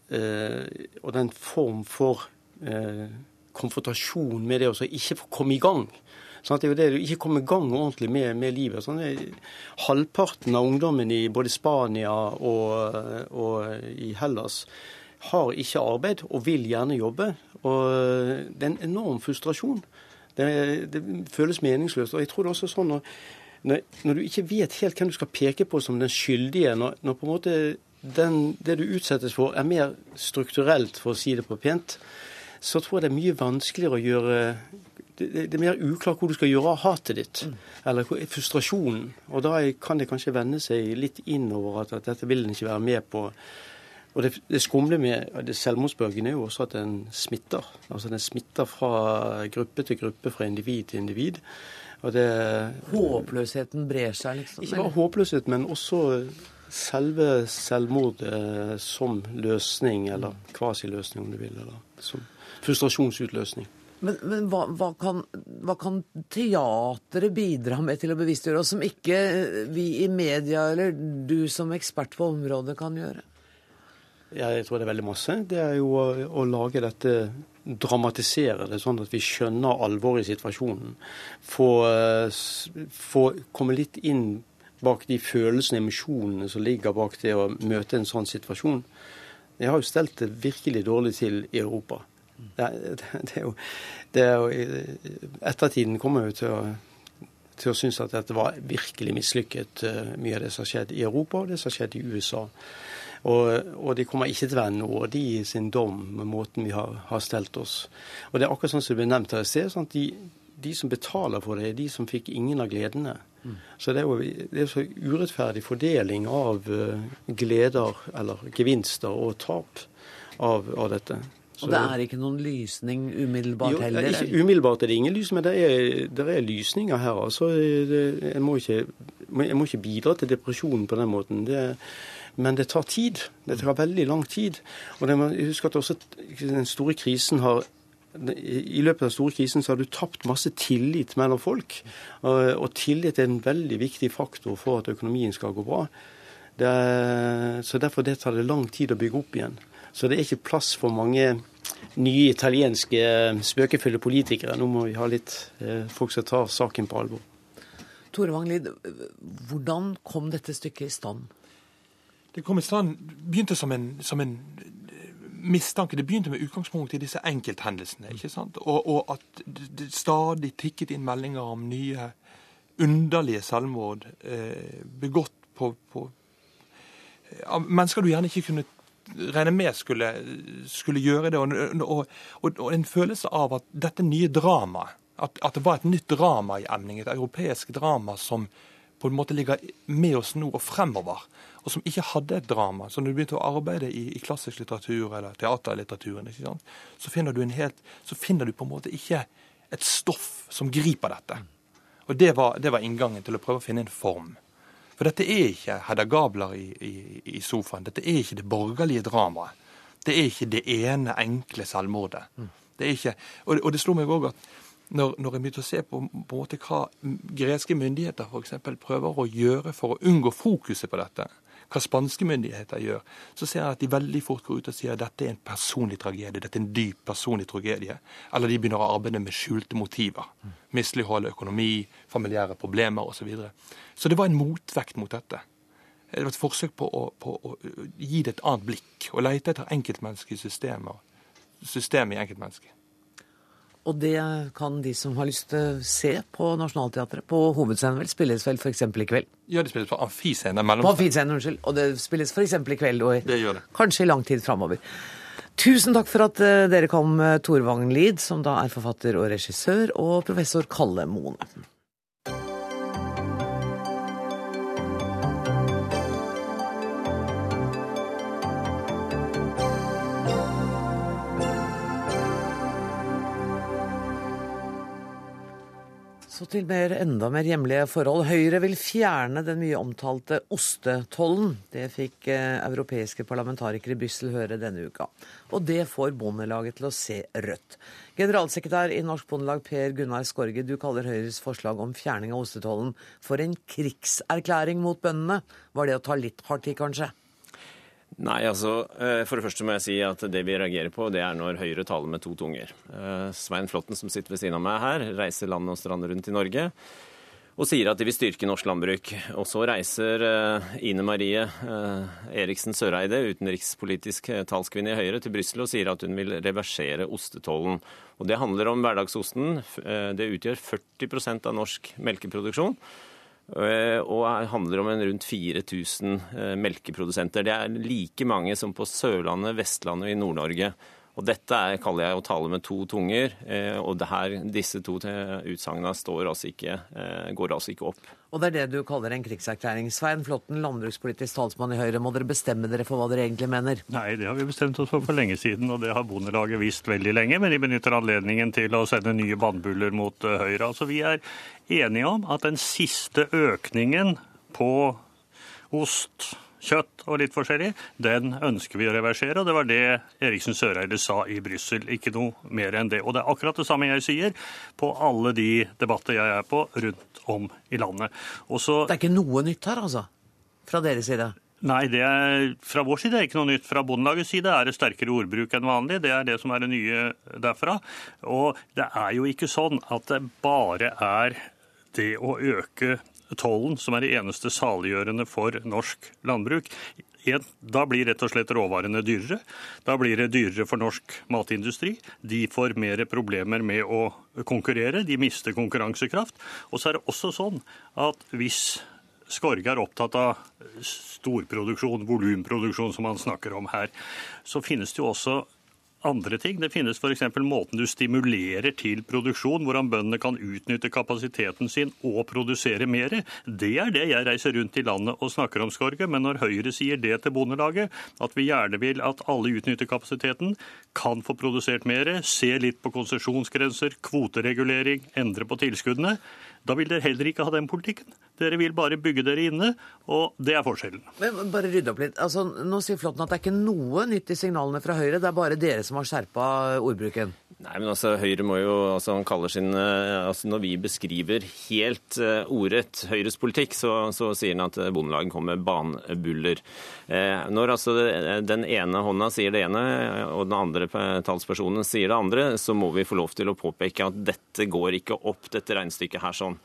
Eh, og den form for eh, konfrontasjon med det å ikke få komme i gang. Sånn det er jo det du ikke kommer i gang ordentlig med, med livet. Sånn halvparten av ungdommen i både Spania og, og, i Hellas har ikke arbeid og vil gjerne jobbe. Og det er en enorm frustrasjon. Det, det føles meningsløst. Og jeg tror det er også sånn når, når, når, du ikke vet helt hvem du skal peke på som den skyldige, når, når på en måte den, det du utsettes for, er mer strukturelt, for å si det på pent, så tror jeg det er mye vanskeligere å gjøre det, det er mer uklart hvor du skal gjøre av hatet ditt, mm. eller frustrasjonen. Og da kan det kanskje vende seg litt innover at, at dette vil en ikke være med på. Og det, det skumle med selvmordsbølgen er jo også at den smitter. Altså den smitter fra gruppe til gruppe, fra individ til individ. Det,
Håpløsheten brer seg, liksom?
Ikke bare håpløshet, men også selve selvmordet som løsning, eller kvasiløsning om du vil, eller som frustrasjonsutløsning.
Men, men hva, hva, kan, hva, kan, teatret bidra med til å bevisstgjøre oss, som ikke vi i media eller du som ekspert på området kan gjøre?
Jeg tror det er veldig masse. Det er jo å, å lage dette dramatisere det sånn at vi skjønner alvoret i situasjonen. Få, få komme litt inn bak de følelsene emosjonene som ligger bak det å møte en sånn situasjon. Jeg har jo stelt det virkelig dårlig til i Europa. Det, det, det er jo, er jo, Ettertiden kommer jo til å, til å synes at dette var virkelig mislykket, eh, mye av det som har skjedd i Europa og det som har skjedd i USA. Og, og, de kommer ikke til å være nådige i sin dom med måten vi har, har, stelt oss. Og det er akkurat sånn som det ble nevnt her i sted. Sånn de, de, som betaler for det, er de som fikk ingen av gledene. Så det er jo det er så urettferdig fordeling av uh, gleder eller gevinster og tap av, av dette.
Så, og det er ikke noen lysning umiddelbart jo, heller?
Ikke, umiddelbart er det ingen lys, men det er, det er lysninger her. altså. Jeg må, ikke, jeg må ikke bidra til depresjonen på den måten. Det, men det tar tid. Det tar veldig lang tid. Og det huske at også den store krisen har i løpet av den store krisen så har du tapt masse tillit mellom folk. Og tillit er en veldig viktig faktor for at økonomien skal gå bra. Er, så Derfor det tar det lang tid å bygge opp igjen. Så det er ikke plass for mange nye italienske spøkefulle politikere. Nå må vi ha litt eh, folk som tar saken på alvor.
Tore Wanglid, hvordan kom dette stykket i stand?
Det kom i stand, begynte som en, som en mistanke Det begynte med utgangspunkt i disse enkelthendelsene. ikke sant? Og, og at det stadig tikket inn meldinger om nye underlige selvmord eh, begått på, på av mennesker du gjerne ikke kunne regne med skulle, skulle gjøre det. Og, og, og, en følelse av at dette nye dramaet, at, at, det var et nytt drama i emning, et europeisk drama som på en måte ligger med oss nå og fremover og som ikke hadde et drama. Så når du begynte å arbeide i, i klassisk litteratur eller teaterlitteraturen, så finner, du en helt, så finner du på en måte ikke et stoff som griper dette. Og det var, det var inngangen til å prøve å finne en form. For dette er ikke Hedda Gabler i, i, i, sofaen. Dette er ikke det borgerlige dramaet. Det er ikke det ene enkle selvmordet. Det er ikke, og, og det slo meg òg at når, når jeg begynte å se på, på hva greske myndigheter for eksempel, prøver å gjøre for å unngå fokuset på dette, hva spanske myndigheter gjør, så ser jeg at de veldig fort går ut og sier at dette er en personlig tragedie, dette er en dyp personlig tragedie. Eller de begynner å arbeide med skjulte motiver. Mislighold, økonomi, familiære problemer osv. Så, videre. så det var en motvekt mot dette. Det var et forsøk på å, på å gi det et annet blikk, og lete etter enkeltmenneskelige systemer. Systemet i enkeltmennesket.
Og det kan de som har lyst til å se på Nationaltheatret. På hovedscenen vel spilles vel f.eks. i kveld.
Ja, det spilles på amfiscenen.
På amfiscenen, unnskyld. Og det spilles f.eks. i kveld og
det gjør det.
kanskje i lang tid framover. Tusen takk for at eh, dere kom, Tor Wang Lid, som da er forfatter og regissør, og professor Kalle Moene. Så til mer, enda mer hjemlige forhold. Høyre vil fjerne den mye omtalte ostetollen. Det fikk eh, europeiske parlamentarikere i Brussel høre denne uka. Og det får Bondelaget til å se rødt. Generalsekretær i Norsk Bondelag Per Gunnar Skorge, du kaller Høyres forslag om fjerning av ostetollen for en krigserklæring mot bøndene. Var det å ta litt hardt i, kanskje?
Nei, altså eh, For det første må jeg si at det vi reagerer på, det er når Høyre taler med to tunger. Eh, Svein Flåtten, som sitter ved siden av meg her, reiser land og strand rundt i Norge og sier at de vil styrke norsk landbruk. Og så reiser eh, Ine Marie Eriksen Søreide, utenrikspolitisk talskvinne i Høyre, til Brussel og sier at hun vil reversere ostetollen. Og Det handler om hverdagsosten. Det utgjør 40% av norsk melkeproduksjon. Eh, og handler om en rundt 4000 eh, melkeprodusenter. Det er like mange som på Sørlandet, Vestlandet og i Nord-Norge. Og Dette er, kaller jeg å tale med to tunger. Eh, og her, disse to utsagnene altså går altså ikke opp.
Og det er det du kaller en krigserklæring. Svein Flåtten, landbrukspolitisk talsmann i Høyre, må dere bestemme dere for hva dere egentlig mener?
Nei, det har vi bestemt oss for for lenge siden, og det har Bondelaget visst veldig lenge. Men de benytter anledningen til å sende nye bannbuller mot eh, Høyre. Altså, vi er enige om at den siste økningen på ost kjøtt og litt forskjellig, den ønsker vi å reversere. Og det var det Eriksen Søreide sa i Brussel. Ikke noe mer enn det. Og det er akkurat det samme jeg sier på alle de debatter jeg er på rundt om i landet.
Også, det er ikke noe nytt her, altså? Fra deres side?
Nei, det er, fra vår side er det ikke noe nytt. Fra Bondelagets side er det sterkere ordbruk enn vanlig. Det er det som er det nye derfra. Og det er jo ikke sånn at det bare er det å øke tollen som er det eneste saliggjørende for norsk landbruk. Da blir rett og slett råvarene dyrere. Da blir det dyrere for norsk matindustri. De får mer problemer med å konkurrere. De mister konkurransekraft. Og så er det også sånn at hvis Skorge er opptatt av storproduksjon, volumproduksjon, som han snakker om her, så finnes det jo også andre ting. Det finnes f.eks. måten du stimulerer til produksjon, hvordan bøndene kan utnytte kapasiteten sin og produsere mer. Det er det jeg reiser rundt i landet og snakker om, Skorge. Men når Høyre sier det til Bondelaget, at vi gjerne vil at alle utnytter kapasiteten, kan få produsert mer, se litt på konsesjonsgrenser, kvoteregulering, endre på tilskuddene, da vil dere heller ikke ha den politikken. Dere vil bare bygge dere inne, og det er forskjellen.
Men bare rydde opp litt. Altså, nå sier Flåtten at det er ikke noe nytt i signalene fra Høyre, det er bare dere som har skjerpa ordbruken.
Nei, men altså, Høyre må jo, altså han kaller sin, eh, altså Når vi beskriver helt uh, ordrett Høyres politikk, så, så sier han at Bondelaget kommer med banebuller. Eh, når altså den ene hånda sier det ene, og den andre talspersonen sier det andre, så må vi få lov til å påpeke at dette går ikke opp, dette regnestykket her sånn.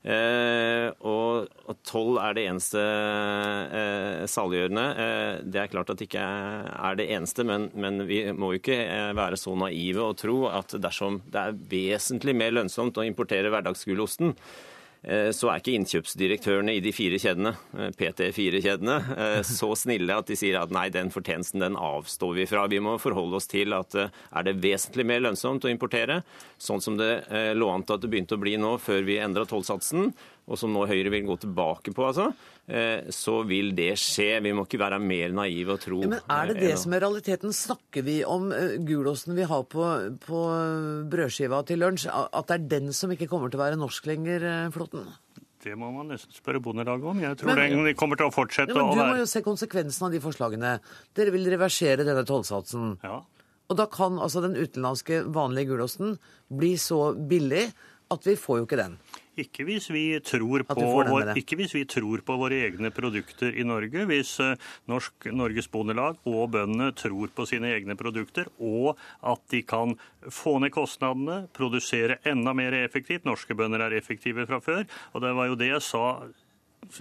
Eh, og, og toll er det eneste eh, saliggjørende. Eh, det er klart at det ikke er det eneste, men, men, vi må jo ikke eh, være så naive og tro at dersom det er vesentlig mer lønnsomt å importere hverdagsgulosten, så er ikke innkjøpsdirektørene i de fire kjedene, eh, PT4-kjedene, eh, så snille at de sier at nei, den fortjenesten den avstår vi fra. Vi må forholde oss til at er det vesentlig mer lønnsomt å importere, sånn som det lå an til at det begynte å bli nå før vi endra tollsatsen, og som nå Høyre vil gå tilbake på, altså, eh, så vil det skje. Vi må ikke være mer naive og tro
ja, Men Er det det som er realiteten? Snakker vi om uh, gulosten vi har på, på brødskiva til lunsj, at det er den som ikke kommer til å være norsk lenger, Flåtten?
Det må man nesten spørre Bondelaget om. Jeg tror men, de kommer til å fortsette ja,
men
å
være Du må jo se konsekvensen av de forslagene. Dere vil reversere denne tollsatsen.
Ja.
Og da kan altså den utenlandske vanlige gulosten bli så billig at vi får jo ikke den.
Ikke hvis, vår, ikke hvis vi tror på våre egne produkter i Norge. Hvis eh, Norsk, Norges Bondelag og bøndene tror på sine egne produkter, og at de kan få ned kostnadene, produsere enda mer effektivt. Norske bønder er effektive fra før. Og det var jo det jeg sa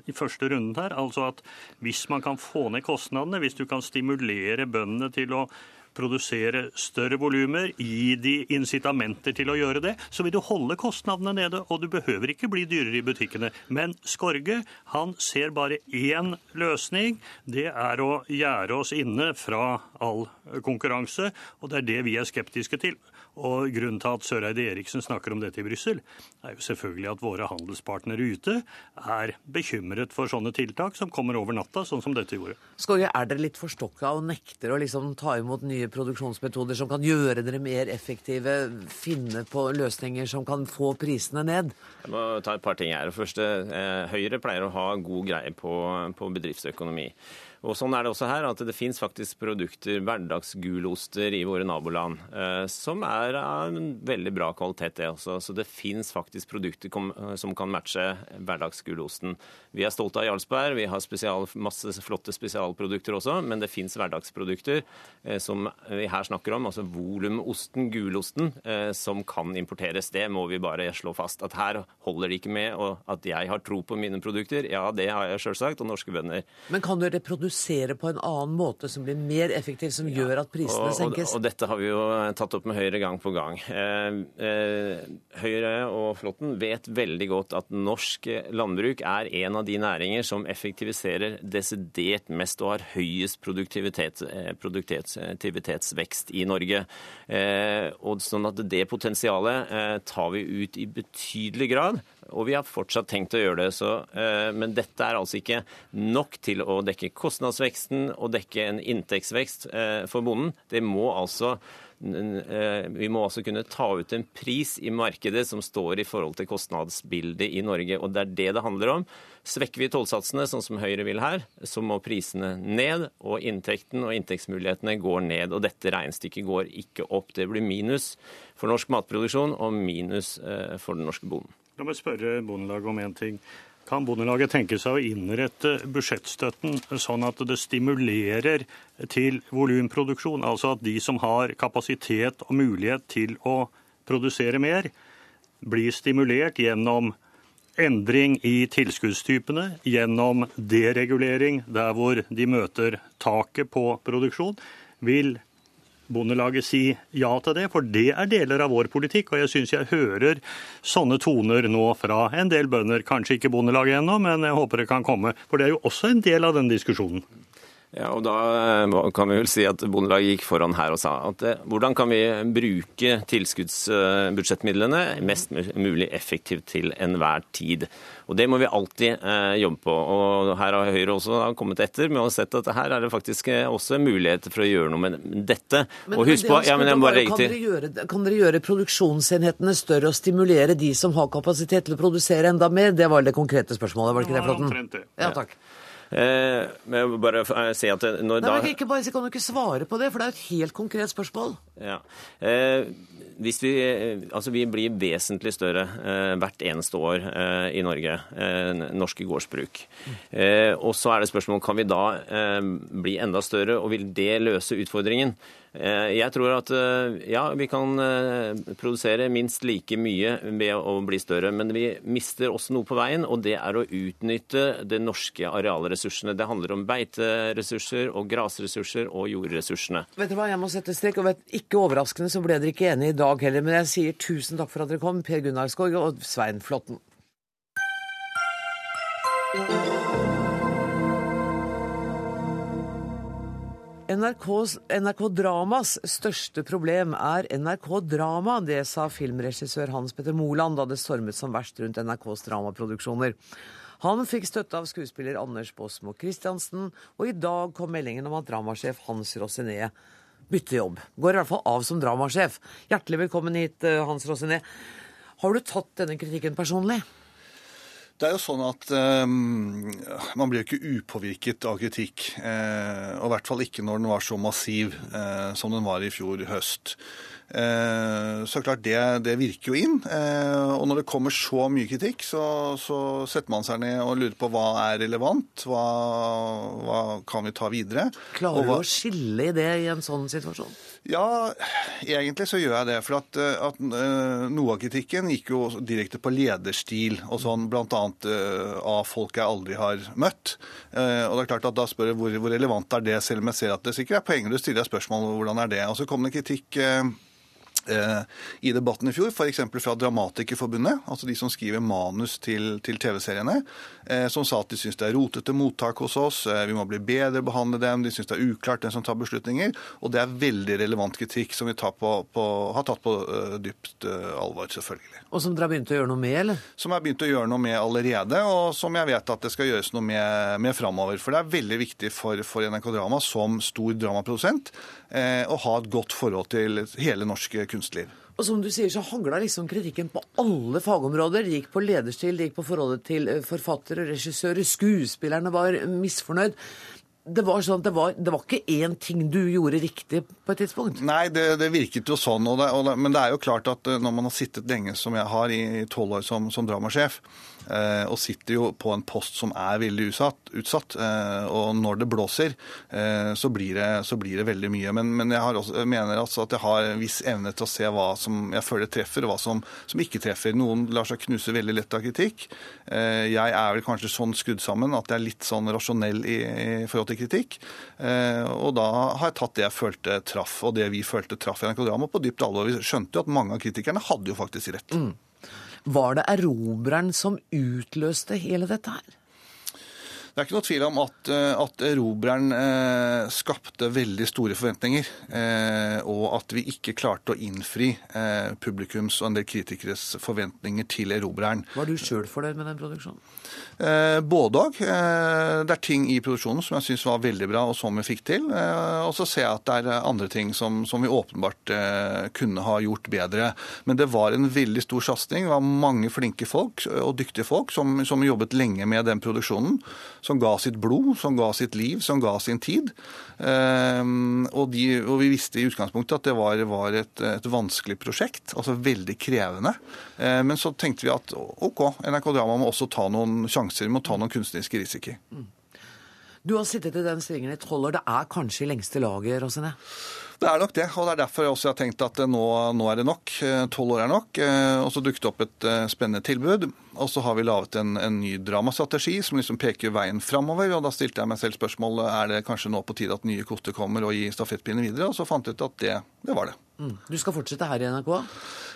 i første runden her. Altså at hvis man kan få ned kostnadene, hvis du kan stimulere bøndene til å produsere større volumer, gi de incitamenter til å gjøre det, så vil du holde kostnadene nede, og du behøver ikke bli dyrere i butikkene. Men Skorge han ser bare én løsning. Det er å gjerde oss inne fra all konkurranse, og det er det vi er skeptiske til. Og Grunnen til at Søreide Eriksen snakker om dette i Brussel, er jo selvfølgelig at våre handelspartnere ute er bekymret for sånne tiltak som kommer over natta, sånn som dette gjorde.
Skoge, er dere litt forstokka og nekter å liksom ta imot nye produksjonsmetoder som kan gjøre dere mer effektive, finne på løsninger som kan få prisene ned?
Jeg må ta et par ting her. Første, eh, Høyre pleier å ha god greie på, på bedriftsøkonomi. Og sånn er det også her, at det fins faktisk produkter, hverdagsguloster i våre naboland, eh, som er av en veldig bra kvalitet, det også. Så det fins faktisk produkter som kan matche hverdagsgulosten. Vi er stolte av Jarlsberg, vi har spesial, masse flotte spesialprodukter også, men det fins hverdagsprodukter eh, som vi her snakker om, altså volumosten, gulosten, eh, som kan importeres. Det må vi bare slå fast. At her holder det ikke med og at jeg har tro på mine produkter. Ja, det har jeg sjølsagt, og norske bønder.
Men kan dere produsere på en annen måte som blir mer effektiv, som gjør at prisene senkes?
Og, og dette har vi jo tatt opp med Høyre gang på gang. Eh, eh, Høyre og Flåtten vet veldig godt at norsk landbruk er en av de næringer som effektiviserer desidert mest og har høyest produktivitet, eh, produktivitetsvekst i Norge. Eh, og sånn at det potensialet eh, tar vi ut i betydelig grad. Og vi har fortsatt tenkt å gjøre det. Så, eh, men dette er altså ikke nok til å dekke kostnadsveksten og dekke en inntektsvekst eh, for bonden. Det må altså eh, vi må altså kunne ta ut en pris i markedet som står i forhold til kostnadsbildet i Norge. og Det er det det handler om. Svekker vi tollsatsene, sånn som Høyre vil her, så må prisene ned, og inntekten og inntektsmulighetene går ned. og Dette regnestykket går ikke opp. Det blir minus for norsk matproduksjon og minus for den norske bonden.
La meg spørre Bondelaget om én ting. Kan Bondelaget tenke seg å innrette budsjettstøtten sånn at det stimulerer til volumproduksjon? Altså at de som har kapasitet og mulighet til å produsere mer, blir stimulert gjennom endring i tilskuddstypene, gjennom deregulering der hvor de møter taket på produksjon. Vil Bondelaget si ja til det, for det er deler av vår politikk. Og jeg syns jeg hører sånne toner nå fra en del bønder. Kanskje ikke Bondelaget ennå, men jeg håper det kan komme. For det er jo også en del av den diskusjonen.
Ja, og Da kan vi vel si at Bondelaget gikk foran her og sa at hvordan kan vi bruke tilskuddsbudsjettmidlene mest mulig effektivt til enhver tid. Og Det må vi alltid eh, jobbe på. og Her har Høyre også kommet etter med å ha sett at her er det faktisk også muligheter for å gjøre noe med dette.
Men,
og husk på, ja, men jeg må bare legge
kan, dere gjøre, kan dere gjøre produksjonsenhetene større og stimulere de som har kapasitet til å produsere enda mer? Det var det konkrete spørsmålet, var det ikke det, Flåtten? Ja, takk.
Eh, men jeg bare si at når
Nei,
da...
men ikke bare, Kan du ikke svare på det, for det er et helt konkret spørsmål.
Ja. Eh, hvis vi, altså vi blir vesentlig større eh, hvert eneste år eh, i Norge, eh, norske gårdsbruk. Eh, og så er det spørsmålet kan vi da bli enda større, og vil det løse utfordringen? Jeg tror at ja, vi kan produsere minst like mye ved å bli større, men vi mister også noe på veien, og det er å utnytte de norske arealressursene. Det handler om beiteressurser og grasressurser og jordressursene.
Vet du hva, jeg må sette strek, og vet, Ikke overraskende så ble dere ikke enige i dag heller, men jeg sier tusen takk for at dere kom, Per Gunnar Skog og Svein Flåtten. NRKs, NRK Dramas største problem er NRK Drama. Det sa filmregissør Hans Petter Moland da det stormet som verst rundt NRKs dramaproduksjoner. Han fikk støtte av skuespiller Anders Båsmo Christiansen, og i dag kom meldingen om at dramasjef Hans Rosiné bytter jobb. Går i hvert fall av som dramasjef. Hjertelig velkommen hit, eh, Hans Rosiné. Har du tatt denne kritikken personlig?
Det er jo sånn at um, Man blir jo ikke upåvirket av kritikk. Eh, og i hvert fall ikke når den var så massiv eh, som den var i fjor høst. Eh, så klart, det, det, virker jo inn. Eh, og når det kommer så mye kritikk, så, så, setter man seg ned og lurer på hva er relevant. Hva, hva kan vi ta videre?
Klarer
hva,
du å skille i det i en sånn situasjon?
Ja, egentlig så gjør jeg det. For at, at uh, noe av kritikken gikk jo direkte på lederstil og sånn, bl.a. av folk jeg aldri har møtt. Og det er klart at Da spør jeg hvor, hvor relevant er det, selv om jeg ser at det sikkert er poenger. Du stiller spørsmål om hvordan er det. Og så kom det kritikk Eh, i debatten i fjor, f.eks. fra Dramatikerforbundet, altså de som skriver manus til, til TV-seriene, eh, som sa at de syns det er rotete mottak hos oss, eh, vi må bli bedre behandle dem, de syns det er uklart hvem som tar beslutninger. Og det er veldig relevant kritikk som vi på, på, har tatt på uh, dypt uh, alvor, selvfølgelig.
Og som dere har begynt å gjøre noe med, eller?
Som jeg har begynt å gjøre noe med allerede, og som jeg vet at det skal gjøres noe med, med framover. For det er veldig viktig for, for NRK Drama som stor dramaprodusent eh, å ha et godt forhold til hele norske kunstliv.
Og som du sier, så hagla liksom kritikken på alle fagområder. Det gikk på lederstil, det gikk på forholdet til eh, forfattere, regissører, skuespillerne var misfornøyd det var sånn det var, det var ikke én ting du gjorde riktig på et tidspunkt?
Nei, det, det virket jo sånn. Og og men det er jo klart at eh, når man har sittet lenge, som jeg har, i tolv år som, som dramasjef, og sitter jo på en post som er veldig utsatt. utsatt eh, og når det blåser, eh, så blir det, så blir det veldig mye. Men, men jeg, også, mener altså at jeg har en viss evne til å se hva som jeg føler treffer, og hva som, som ikke treffer. Noen lar seg knuse veldig lett av kritikk. Jeg er vel kanskje sånn skrudd sammen at jeg er litt sånn rasjonell i, i forhold til kritikk. Og da har jeg tatt det jeg følte traff, og det vi følte traff i NRK Drama på dypt alvor. Vi skjønte jo at mange av kritikerne hadde jo faktisk rett. Mm.
Var det erobreren som utløste hele dette her?
Det er ikke noe tvil om at, eh, at erobreren eh, skapte veldig store forventninger. Eh, og at vi ikke klarte å innfri eh, publikums og en del kritikeres forventninger til erobreren.
Var du sjøl fornøyd med den produksjonen?
Eh, både òg. Eh, det er ting i produksjonen som jeg syns var veldig bra, og som vi fikk til. Eh, og så ser jeg at det er andre ting som, som vi åpenbart kunne ha gjort bedre. Men det var en veldig stor satsing. Det var mange flinke folk og dyktige folk som, som, jobbet lenge med den produksjonen. Som ga sitt blod, som ga sitt liv, som ga sin tid. Og, de, og vi visste i utgangspunktet at det var, var et, et, vanskelig prosjekt. Altså veldig krevende. Men så tenkte vi at OK, NRK Drama må også ta noen sjanser. Vi må ta noen kunstneriske risikoer. Mm.
Du har sittet i den stillingen i tolv år. Det er kanskje i lengste laget, Rosine?
Det er nok det, og det er derfor jeg også har tenkt at nå, nå er det nok. Eh, tolv år er nok. Eh, og så dukket det opp et eh, spennende tilbud. Og så har vi laget en, en ny dramastrategi som liksom peker veien framover. Og da stilte jeg meg selv spørsmålet er det kanskje nå på tide at nye koster kommer og gir stafettpinnen videre. Og så fant jeg ut at det, det var det.
Mm. Du skal fortsette her i NRK?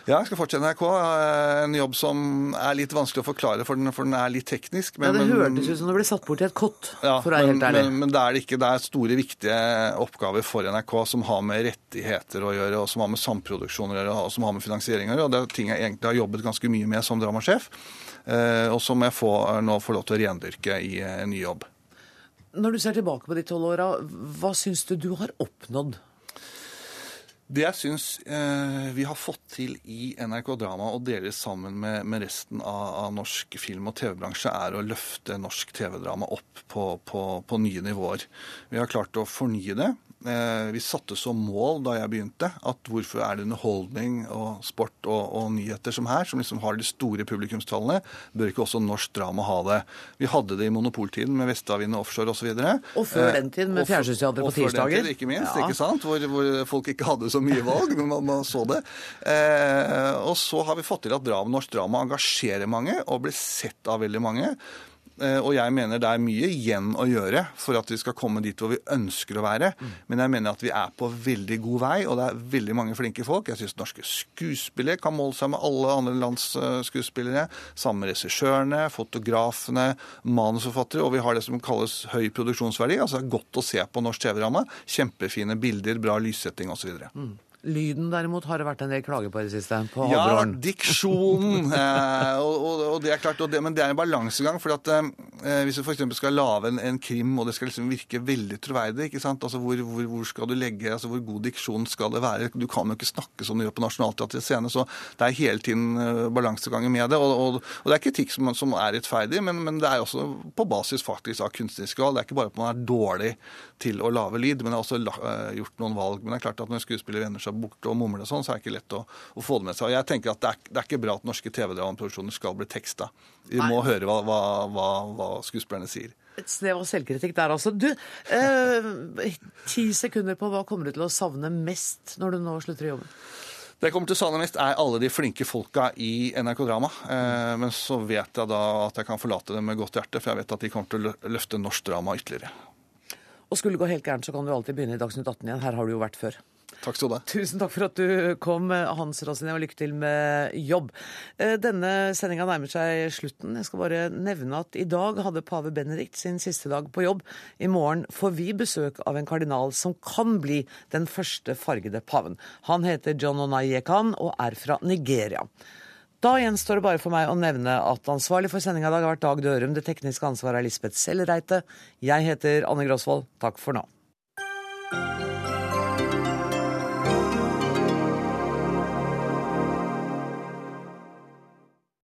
Ja, jeg skal fortsette i NRK. Eh, en jobb som er litt vanskelig å forklare, for den, for den er litt teknisk.
Men, ja, Det hørtes ut som det ble satt bort i et kott, ja, for å være helt ærlig.
Men, men, det er det ikke. Det er store, viktige oppgaver for NRK som har med rettigheter å gjøre, og som har med samproduksjon å gjøre, og som har med finansiering å gjøre. Og det er ting jeg egentlig har jobbet ganske mye med som dramasjef, og som jeg får, nå får lov til å rendyrke i en ny jobb.
Når du ser tilbake på de tolv åra, hva syns du du har oppnådd?
Det jeg syns eh, vi har fått til i NRK Drama og dere sammen med, med resten av, av, norsk film- og TV-bransje, er å løfte norsk TV-drama opp på, på, på, nye nivåer. Vi har klart å fornye det. Eh, vi satte som mål da jeg begynte, at hvorfor er det underholdning og sport og, og nyheter som her, som liksom har de store publikumstallene, bør ikke også norsk drama ha det? Vi hadde det i monopoltiden med Vestavind Offshore osv. Og,
og før den tid med fjernsynsteater på tirsdager. Og før den
tid, ikke minst, ja. ikke sant? Hvor, hvor, folk ikke hadde så mye valg, men man, man så det. Eh, og så har vi fått til at drama, norsk drama engasjerer mange og blir sett av veldig mange. Eh, og jeg mener det er mye igjen å gjøre for at vi skal komme dit hvor vi ønsker å være. Men jeg mener at vi er på veldig god vei, og det er veldig mange flinke folk. Jeg syns norske skuespillere kan måle seg med alle andre lands eh, skuespillere. Samme regissørene, fotografene, manusforfattere. Og vi har det som kalles høy produksjonsverdi. Altså det er godt å se på norsk TV-ramme. Kjempefine bilder, bra lyssetting osv. Mm.
Lyden derimot har det vært en del klager på i det siste. på
Ja, diksjonen. Eh, og, og, og, det er klart, det, Men det er en balansegang. for at eh, Hvis du f.eks. skal lage en, en, krim, og det skal liksom virke veldig troverdig ikke sant? Altså, hvor, hvor, hvor, skal du legge, altså hvor god diksjon skal det være? Du kan jo ikke snakke som du gjør på Nationaltheatret scene. Så det er hele tiden uh, balanseganger med det. Og, og, det er kritikk som, som er rettferdig, men, men, det er også på basis faktisk av kunstneriske valg. Det er ikke bare at man er dårlig til å lage lyd, men det er også uh, gjort noen valg. Men det er klart at når skuespillere vender seg borte og mumle og sånn, så er det ikke lett å, å, få det med seg. Og jeg tenker at det er, det er ikke bra at norske TV-dramaproduksjoner skal bli teksta. Vi må Nei. høre hva, hva, hva, hva, skuespillerne sier.
Et snev av selvkritikk der, altså. Du, eh, ti sekunder på hva kommer du til å savne mest når du nå slutter i jobben?
Det jeg kommer til å savne mest, er alle de flinke folka i NRK Drama. Eh, men så vet jeg da at jeg kan forlate dem med godt hjerte, for jeg vet at de kommer til å løfte norsk drama ytterligere.
Og skulle det gå helt gærent, så kan du alltid begynne i Dagsnytt 18 igjen. Her har du jo vært før.
Takk skal du ha.
Tusen takk for at du kom, Hans Rosine, og lykke til med jobb. Eh, denne sendinga nærmer seg slutten. Jeg skal bare nevne at i dag hadde pave Benedikt sin siste dag på jobb. I morgen får vi besøk av en kardinal som kan bli den første fargede paven. Han heter John Onayekan og er fra Nigeria. Da gjenstår det bare for meg å nevne at ansvarlig for sendinga i dag har vært Dag Dørum. Det tekniske ansvaret er Lisbeth Sellereite. Jeg heter Anne Grosvold. Takk for nå.